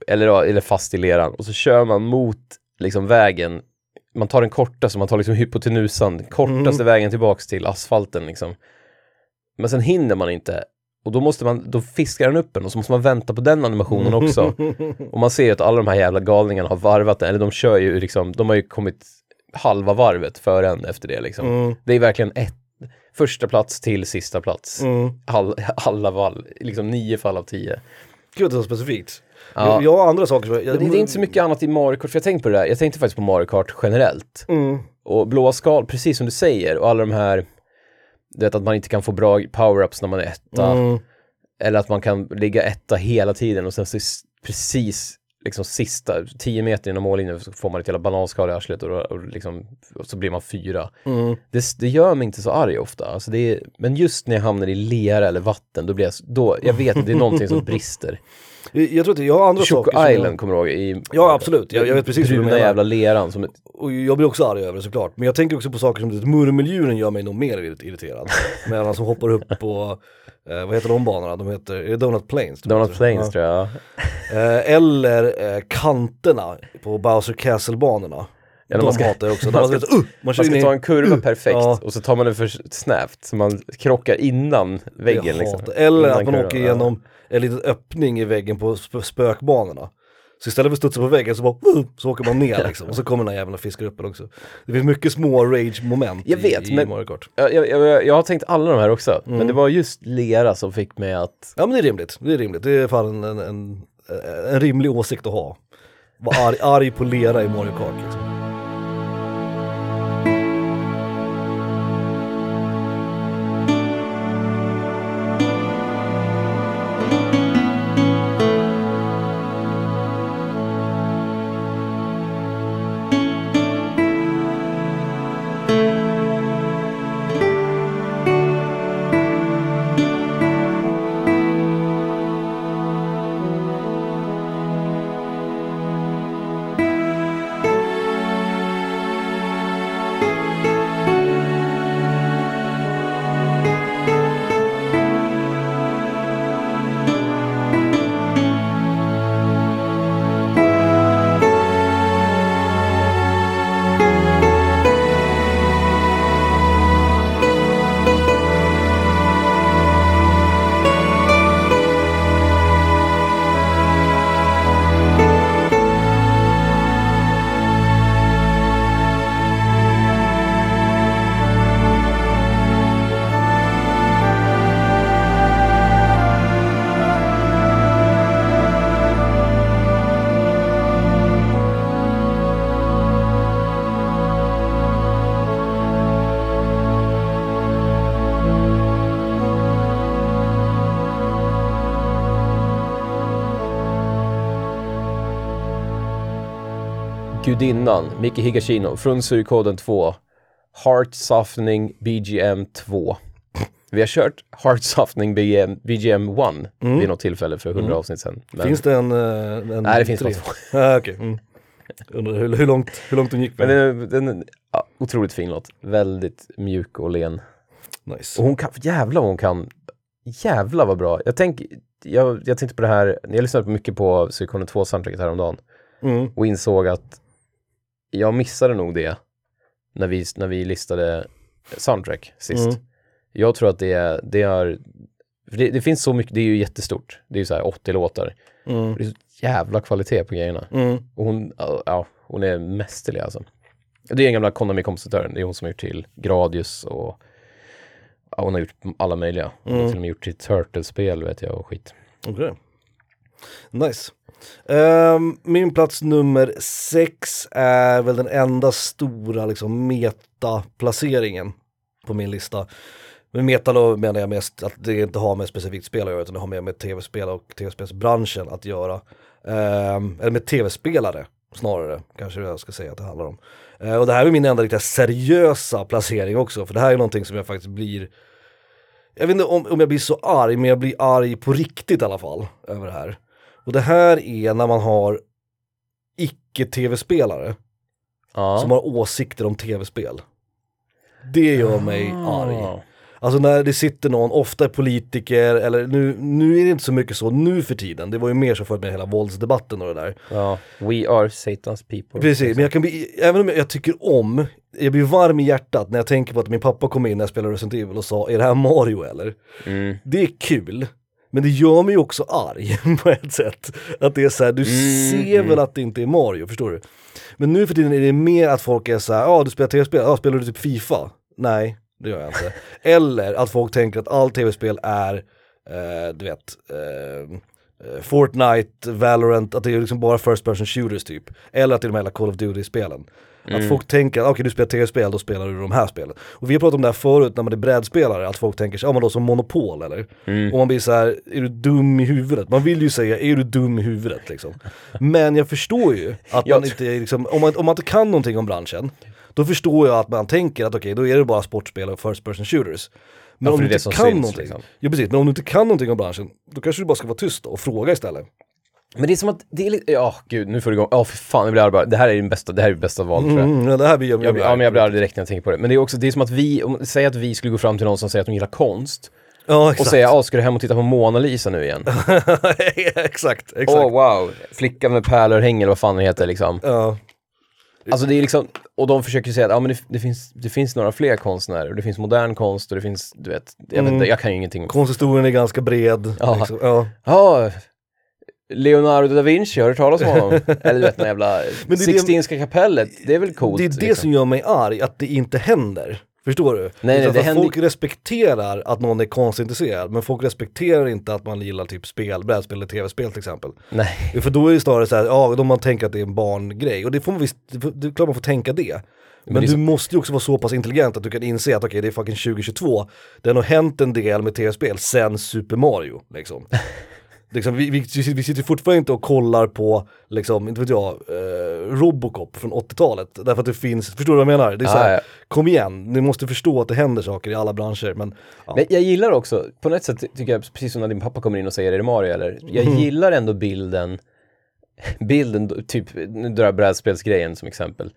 Eller, ja, eller fast i leran. Och så kör man mot liksom vägen, man tar den kortaste, man tar liksom hypotenusan, kortaste Mm. vägen tillbaks till asfalten liksom. Men sen hinner man inte Och då måste man, då fiskar den upp en och så måste man vänta på den animationen också. och man ser ju att alla de här jävla galningarna har varvat den, eller de kör ju liksom, de har ju kommit halva varvet före en efter det liksom. Mm. Det är verkligen ett, första plats till sista plats. Mm. All, alla val, liksom nio fall av tio. Gud, det är så specifikt. Ja. Jag, har andra saker. Jag, det, det är inte så mycket annat i Mario Kart, för jag tänkte på det där, jag tänkte faktiskt på Mario Kart generellt. Mm. Och blåa skal, precis som du säger, och alla de här, du vet att man inte kan få bra power-ups när man är etta. Mm. Eller att man kan ligga etta hela tiden och sen precis liksom sista, 10 meter innan mållinjen så får man ett jävla bananskal i arslet och, och, liksom, och så blir man fyra. Mm. Det, det gör mig inte så arg ofta. Alltså det är, men just när jag hamnar i lera eller vatten, då blir jag, då, jag vet att det är någonting som brister. Jag, tror att jag har andra Choco saker som Island jag, kommer du ihåg? I, Ja, absolut. Jag- jag vet precis vad du Bruna menar. jävla leran som ett, Och jag blir också arg över det såklart. Men jag tänker också på saker som det, murmeldjuren gör mig nog mer irrit- irriterad. Med alla som hoppar upp på, eh, vad heter de banorna? De heter, är det Donut Plains? heter? Plains Ja. tror jag. Eh, eller eh, kanterna på Bowser Castle-banorna. Ja, de man ska- hatar jag också. man ska- ska, uh, man Man in ska i, ta en kurva perfekt Ja. och så tar man den för snävt så man krockar innan väggen liksom. Eller Innan att man kurvan, åker ja. En liten öppning i väggen på sp- spökbanorna. Så istället för att studsa på väggen så bara, så åker man ner liksom. Och så kommer den här jäveln och fiskar upp en också. Det finns mycket små rage-moment Jag vet, i, i men- Mario Kart. Jag, jag, jag, jag har tänkt alla de här också, Mm. men det var just lera som fick mig att Ja men det är rimligt, det är rimligt. Det är fan en, en, en, en rimlig åsikt att ha. Vara arg, arg på lera i Mario Kart liksom. Gudinnan Miki Higashino från Suikoden 2 Heart Softening BGM 2 Vi har kört Heart Softening BGM, BGM 1 vid något tillfälle för 100 avsnitt sedan. Men, Mm. Finns det en... eh, en Nej, det finns bara två. Ja, okej. Mm. Undrar hur, hur, långt, hur långt de gick men med. den, den är ja, otroligt fin låt. Väldigt mjuk och len. Nice. Och hon kan, jävla vad hon kan, jävla vad bra. Jag, tänk, jag, jag tänkte på det här, jag lyssnade på mycket på Suikoden 2 soundtracket häromdagen Mm. och insåg att jag missade nog det när vi, när vi listade soundtrack sist. Mm. Jag tror att det, det är, det, det finns så mycket, det är ju jättestort. Det är ju så här 80 låtar. Mm. Det är så jävla kvalitet på grejerna. Mm. Och hon, ja, hon är mästerlig alltså. Det är den gamla Konami-kompositören, det är hon som har gjort till Gradius och ja, hon har gjort alla möjliga. Hon har Mm. till och med gjort till Turtles-spel vet jag och skit. Okej. Nice. Um, min plats nummer sex är väl den enda stora liksom metaplaceringen på min lista. Med meta då menar jag mest att det inte har med specifikt spel att göra utan det har mer med tv-spel och tv-spelsbranschen att göra. Um, eller med tv-spelare snarare, kanske jag ska säga att det handlar om. Uh, och det här är min enda riktigt seriösa placering också, för det här är någonting som jag faktiskt blir jag vet inte om, om jag blir så arg, men jag blir arg på riktigt i alla fall över det här. Och det här är när man har icke-tv-spelare Ja. som har åsikter om tv-spel. Det gör mig Ah. arg. Alltså när det sitter någon, ofta politiker, eller nu, nu är det inte så mycket så nu för tiden. Det var ju mer så förut med hela våldsdebatten och det där. Ja, we are Satan's people. Precis, men jag kan bli, även om jag, tycker om jag blir varm i hjärtat när jag tänker på att min pappa kom in när jag spelade Resident Evil och sa, är det här Mario eller? Mm. Det är kul, men det gör mig också arg på ett sätt. Att det är så här, du Mm, ser mm. väl att det inte är Mario, förstår du? Men nu för tiden är det mer att folk är så här, ja du spelar tv-spel, ja spelar du typ Fifa? Nej, det gör jag inte. Eller att folk tänker att all tv-spel är, eh, du vet, eh, eh, Fortnite, Valorant, att det är liksom bara first person shooters typ. Eller att det är de här Call of Duty-spelen. Att folk tänker, okej du spelar tv-spel, då spelar du de här spelen. Och vi har pratat om det här förut när man är brädspelare, att folk tänker, ja men då som Monopol eller? Och man blir så här, är du dum i huvudet? Man vill ju säga, är du dum i huvudet liksom? Men jag förstår ju att man inte liksom, om man, om man inte kan någonting om branschen, då förstår jag att man tänker att okej, då är det bara sportspel och first person shooters. Men Ja, om du inte kan syns, någonting, liksom. ja precis, men om du inte kan någonting om branschen, då kanske du bara ska vara tyst och fråga istället. Men det är som att, det är lite, ja gud nu får du igång, ja för fan jag blir arg bara. Det här är den bästa, det här är bästa valet tror jag. Mm, ja, det här blir jag, Jag, blir- ja, men jag blir arg direkt när jag tänker på det. Men det är också, det är som att vi, om, säg att vi skulle gå fram till någon som säger att de gillar konst Ja och exakt. säga, ja ska du hem och titta på Mona Lisa nu igen? exakt, exakt. Åh wow, flicka med pärlörhäng eller vad fan det heter liksom. Ja. Alltså det är liksom, och de försöker säga att ja, men det, det, finns, det finns några fler konstnärer, och det finns modern konst och det finns, du vet, jag vet inte, jag kan ju ingenting. Konsthistorien är ganska bred. Ja. Liksom. Ja. Ja, Leonardo da Vinci, har du hört talas om honom? Eller du vet, den jävla Sixtinska kapellet, det är väl coolt? Det är det liksom. som gör mig arg, att det inte händer. Förstår du? nej, Utan det att händer- Folk respekterar att någon är konstintresserad, men folk respekterar inte att man gillar typ spel, brädspel eller tv-spel till exempel. Nej. För då är det snarare så här, ja, då man tänker att det är en barngrej. Och det får man visst, det är klart man får tänka det. Men, är du så- måste ju också vara så pass intelligent att du kan inse att okej, det är fucking 2022. Det har nog hänt en del med tv-spel sen Super Mario, liksom. liksom vi, vi, vi sitter fortfarande inte och kollar på, liksom, inte vet jag, eh, Robocop från 80-talet. Därför att det finns, förstår du vad jag menar? Det är så här, Ja, kom igen, ni måste förstå att det händer saker i alla branscher. Men, ja. Men jag gillar också, på något sätt tycker jag, precis som när din pappa kommer in och säger är det Mario eller? Jag gillar ändå bilden, bilden, typ, nu drar jag brädspelsgrejen som exempel.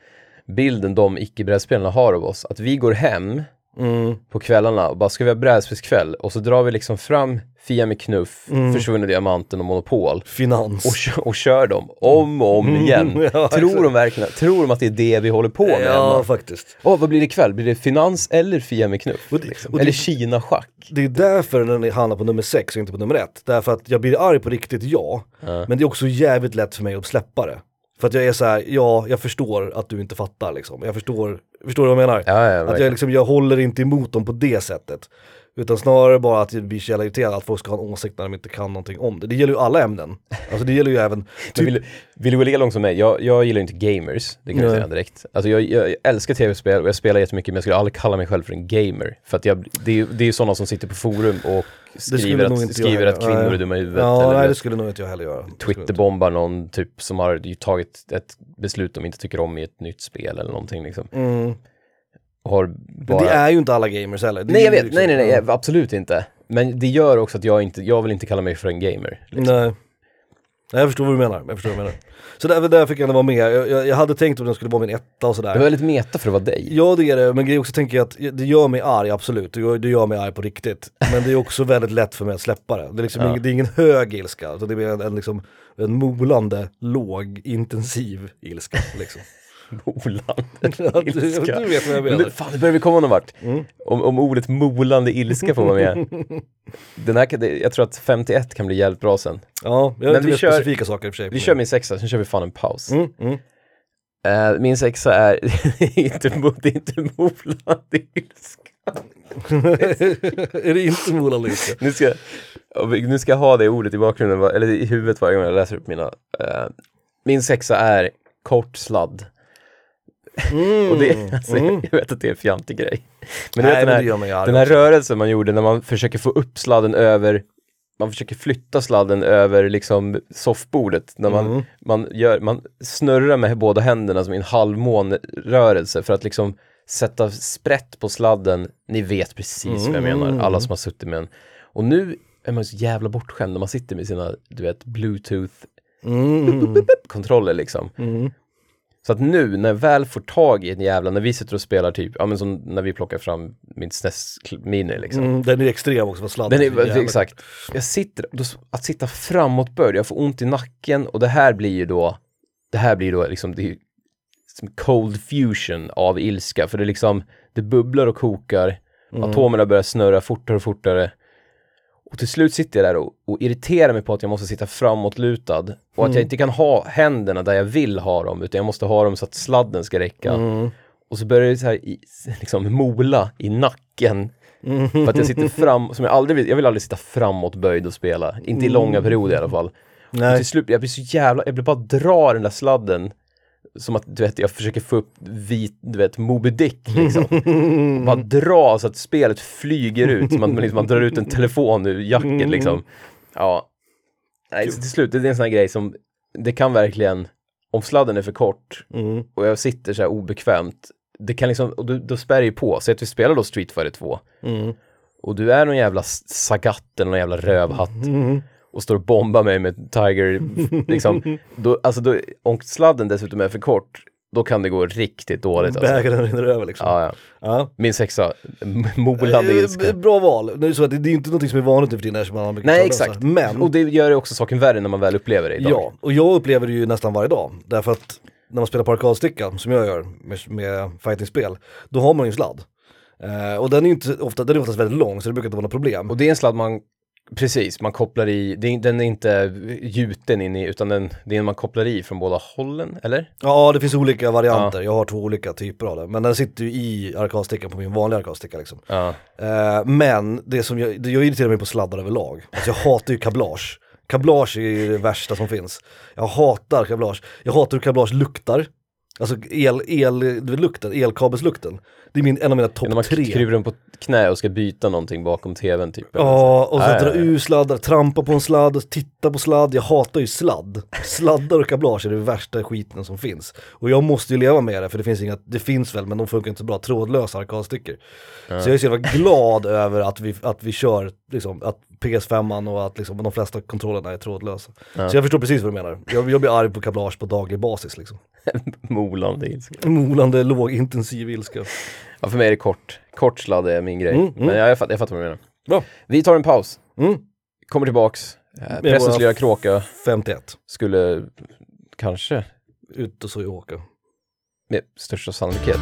Bilden de icke-brädspelarna har av oss, att vi går hem mm, på kvällarna och bara ska vi ha brädspelskväll och så drar vi liksom fram Fia med knuff, Försvunna diamanten och Monopol finans. och, och kör dem om och om igen. Ja, tror de verkligen, tror de att det är det vi håller på med ja, hemma? faktiskt. Åh, vad blir det ikväll? Blir det finans eller Fia med knuff? Och det- liksom? och det- Eller Kina-schack? Det är därför den hamnar på nummer sex och inte på nummer ett. Därför att jag blir arg på riktigt, ja. Men det är också jävligt lätt för mig att släppa det. För att jag är så här, ja, jag förstår att du inte fattar liksom. Jag förstår, förstår du vad jag menar? Ja, ja, att jag, liksom, jag håller inte emot dem på det sättet. Utan snarare bara att jag blir så jävla irriterad att folk ska ha en åsikt när de inte kan någonting om det. Det gäller ju alla ämnen. Alltså det gäller ju även, typ, vill, vill du gå lika långt som mig? Jag, jag gillar inte gamers, det kan jag säga direkt. Alltså jag, jag älskar tv-spel och jag spelar jättemycket men jag skulle aldrig kalla mig själv för en gamer. För att jag, det, är det är ju sådana som sitter på forum och skriver, att, skriver att kvinnor Nej. är dumma i huvudet. ja, eller nej, det skulle nog inte jag heller göra. Det. Twitterbombar någon typ som har tagit ett beslut de inte tycker om i ett nytt spel eller någonting liksom. Mm. Har Men bara... det är ju inte alla gamers heller. Nej jag vet, liksom- nej nej nej, absolut inte. Men det gör också att jag inte, jag vill inte kalla mig för en gamer. Liksom. Nej. Nej, jag förstår vad du menar, jag förstår vad du menar. Så där, där fick jag ändå vara med, jag, jag, jag hade tänkt att den skulle vara min etta och Det var sådär. väldigt meta för att vara dig. Ja det är det, men grejen också tänker jag att det gör mig arg absolut, det gör, det gör mig arg på riktigt. Men det är också väldigt lätt för mig att släppa det. Det är, liksom Ja. ingen, det är ingen hög ilska, utan det är en, en, liksom, en molande, låg, intensiv ilska. Liksom. Molande Ja, du, ilska. vet vad jag Men menar. det, fan, det börjar vi komma någon vart. Mm. Om, om ordet molande ilska får vara med. Den här, jag tror att 51 kan bli jävligt bra sen. Ja, jag Men vi kör- specifika saker i och för sig. Vi kör min sexa, sen kör vi fan en paus. Mm, mm. Eh, min sexa är inte, det är inte molande ilska. är det inte molande ilska? Nu ska, nu ska jag ha det ordet i bakgrunden, eller i huvudet varje gång jag läser upp mina. Eh, min sexa är kort sladd. Mm. Och det, alltså, jag vet att det är en fjantig grej. Men Nej vet den här, Den här rörelsen man gjorde när man försöker få upp sladden över man försöker flytta sladden över liksom soffbordet när man, Mm. man, gör, man snurrar med båda händerna som i en halvmånrörelse för att liksom sätta sprätt på sladden. Ni vet precis vad jag Mm. menar, alla som har suttit med en. Och nu är man så jävla bortskämd när man sitter med sina, du vet, bluetooth Mm. kontroller liksom. Mm. Så att nu när jag väl får tag i en jävla, när vi sitter och spelar typ, ja men som när vi plockar fram min SNES Mini liksom. Mm, den är extrem också, vad sladden Den är, jävla- exakt. Jag sitter, då, att sitta framåtböjd, jag får ont i nacken och det här blir ju då, det här blir då liksom, det är som cold fusion av ilska. För det liksom, det bubblar och kokar. Atomerna börjar snurra fortare och fortare. Och till slut sitter jag där och, och irriterar mig på att jag måste sitta framåtlutad. Och att jag inte kan ha händerna där jag vill ha dem, utan jag måste ha dem så att sladden ska räcka. Och så börjar det så här i, liksom mola i nacken. För att jag sitter fram, som jag aldrig vill, jag vill aldrig sitta framåtböjd och spela. Inte i långa perioder i alla fall. Och Nej. till slut, jag blir så jävla, jag blir bara dra den där sladden. Som att, du vet, jag försöker få upp vit, du vet, Moby Dick liksom. bara dra så att spelet flyger ut, som att man, liksom, man drar ut en telefon ur jacket liksom. Ja. Nej, så till slut, det är en sån här grej som, det kan verkligen, om sladden är för kort Mm. och jag sitter så här obekvämt, det kan liksom, och då, då spär ju på. Så att vi spelar då Street Fighter 2 Mm. och du är någon jävla s- Sagat eller någon jävla rövhatt Mm. Och står och bombar mig med Tiger, liksom, då, alltså då, om sladden dessutom är för kort, då kan det gå riktigt dåligt alltså. Bägaren rinner över liksom. Ja, ja. Ja. Min sexa, molande Eh, ilska. Bra val. Det är, ju så att det det är inte något som är vanligt nu för tiden eftersom man brukar Nej, trådlösa. exakt. Men, Och det gör ju också saken värre när man väl upplever det idag. ja, och jag upplever det ju nästan varje dag. Därför att när man spelar på arkadsticka, som jag gör med, med fightingspel, då har man ju en sladd. Eh, och den är ju inte ofta, den är oftast väldigt lång så det brukar inte vara något problem. Och det är en sladd man, precis, man kopplar i, den är inte gjuten in i, utan den, det är en man kopplar i från båda hållen, eller? Ja, det finns olika varianter. Jag har två olika typer av det. Men den sitter ju i arkadstickan på min vanliga arkadsticka liksom. Ja. Eh, men det som jag, jag irriterar mig på sladdar överlag. Alltså jag hatar ju kablage. Kablage är ju det värsta som finns. Jag hatar kablage. Jag hatar hur kablage luktar. Alltså el, el, lukten, elkabelslukten. Det är min, en av mina topp man tre. kryper den på knä och ska byta någonting bakom tvn typ. Ja, och så Ja, ja, dra ur sladdar, trampa på en sladd, titta på sladd. Jag hatar ju sladd. Sladdar och kablage är det värsta skiten som finns. Och jag måste ju leva med det, för det finns inga, det finns väl, men de funkar inte så bra, trådlösa arkadstickor. Så jag är så jävla glad över att vi, att vi kör, liksom, att PS5 och att liksom, de flesta kontrollerna är trådlösa. Så jag förstår precis vad du menar. Jag, jag blir arg på kablage på daglig basis liksom. Molande ilska. Molande, låg, intensiv ilska. Ja, för mig är det kort. Kort sladd är min grej. Mm, mm. Men ja, jag, fattar, jag fattar vad du menar. Bra. Vi tar en paus. Mm. Kommer tillbaks. Eh, våra- lilla kråka 51, skulle kanske ut och så i åka. med största sannolikhet.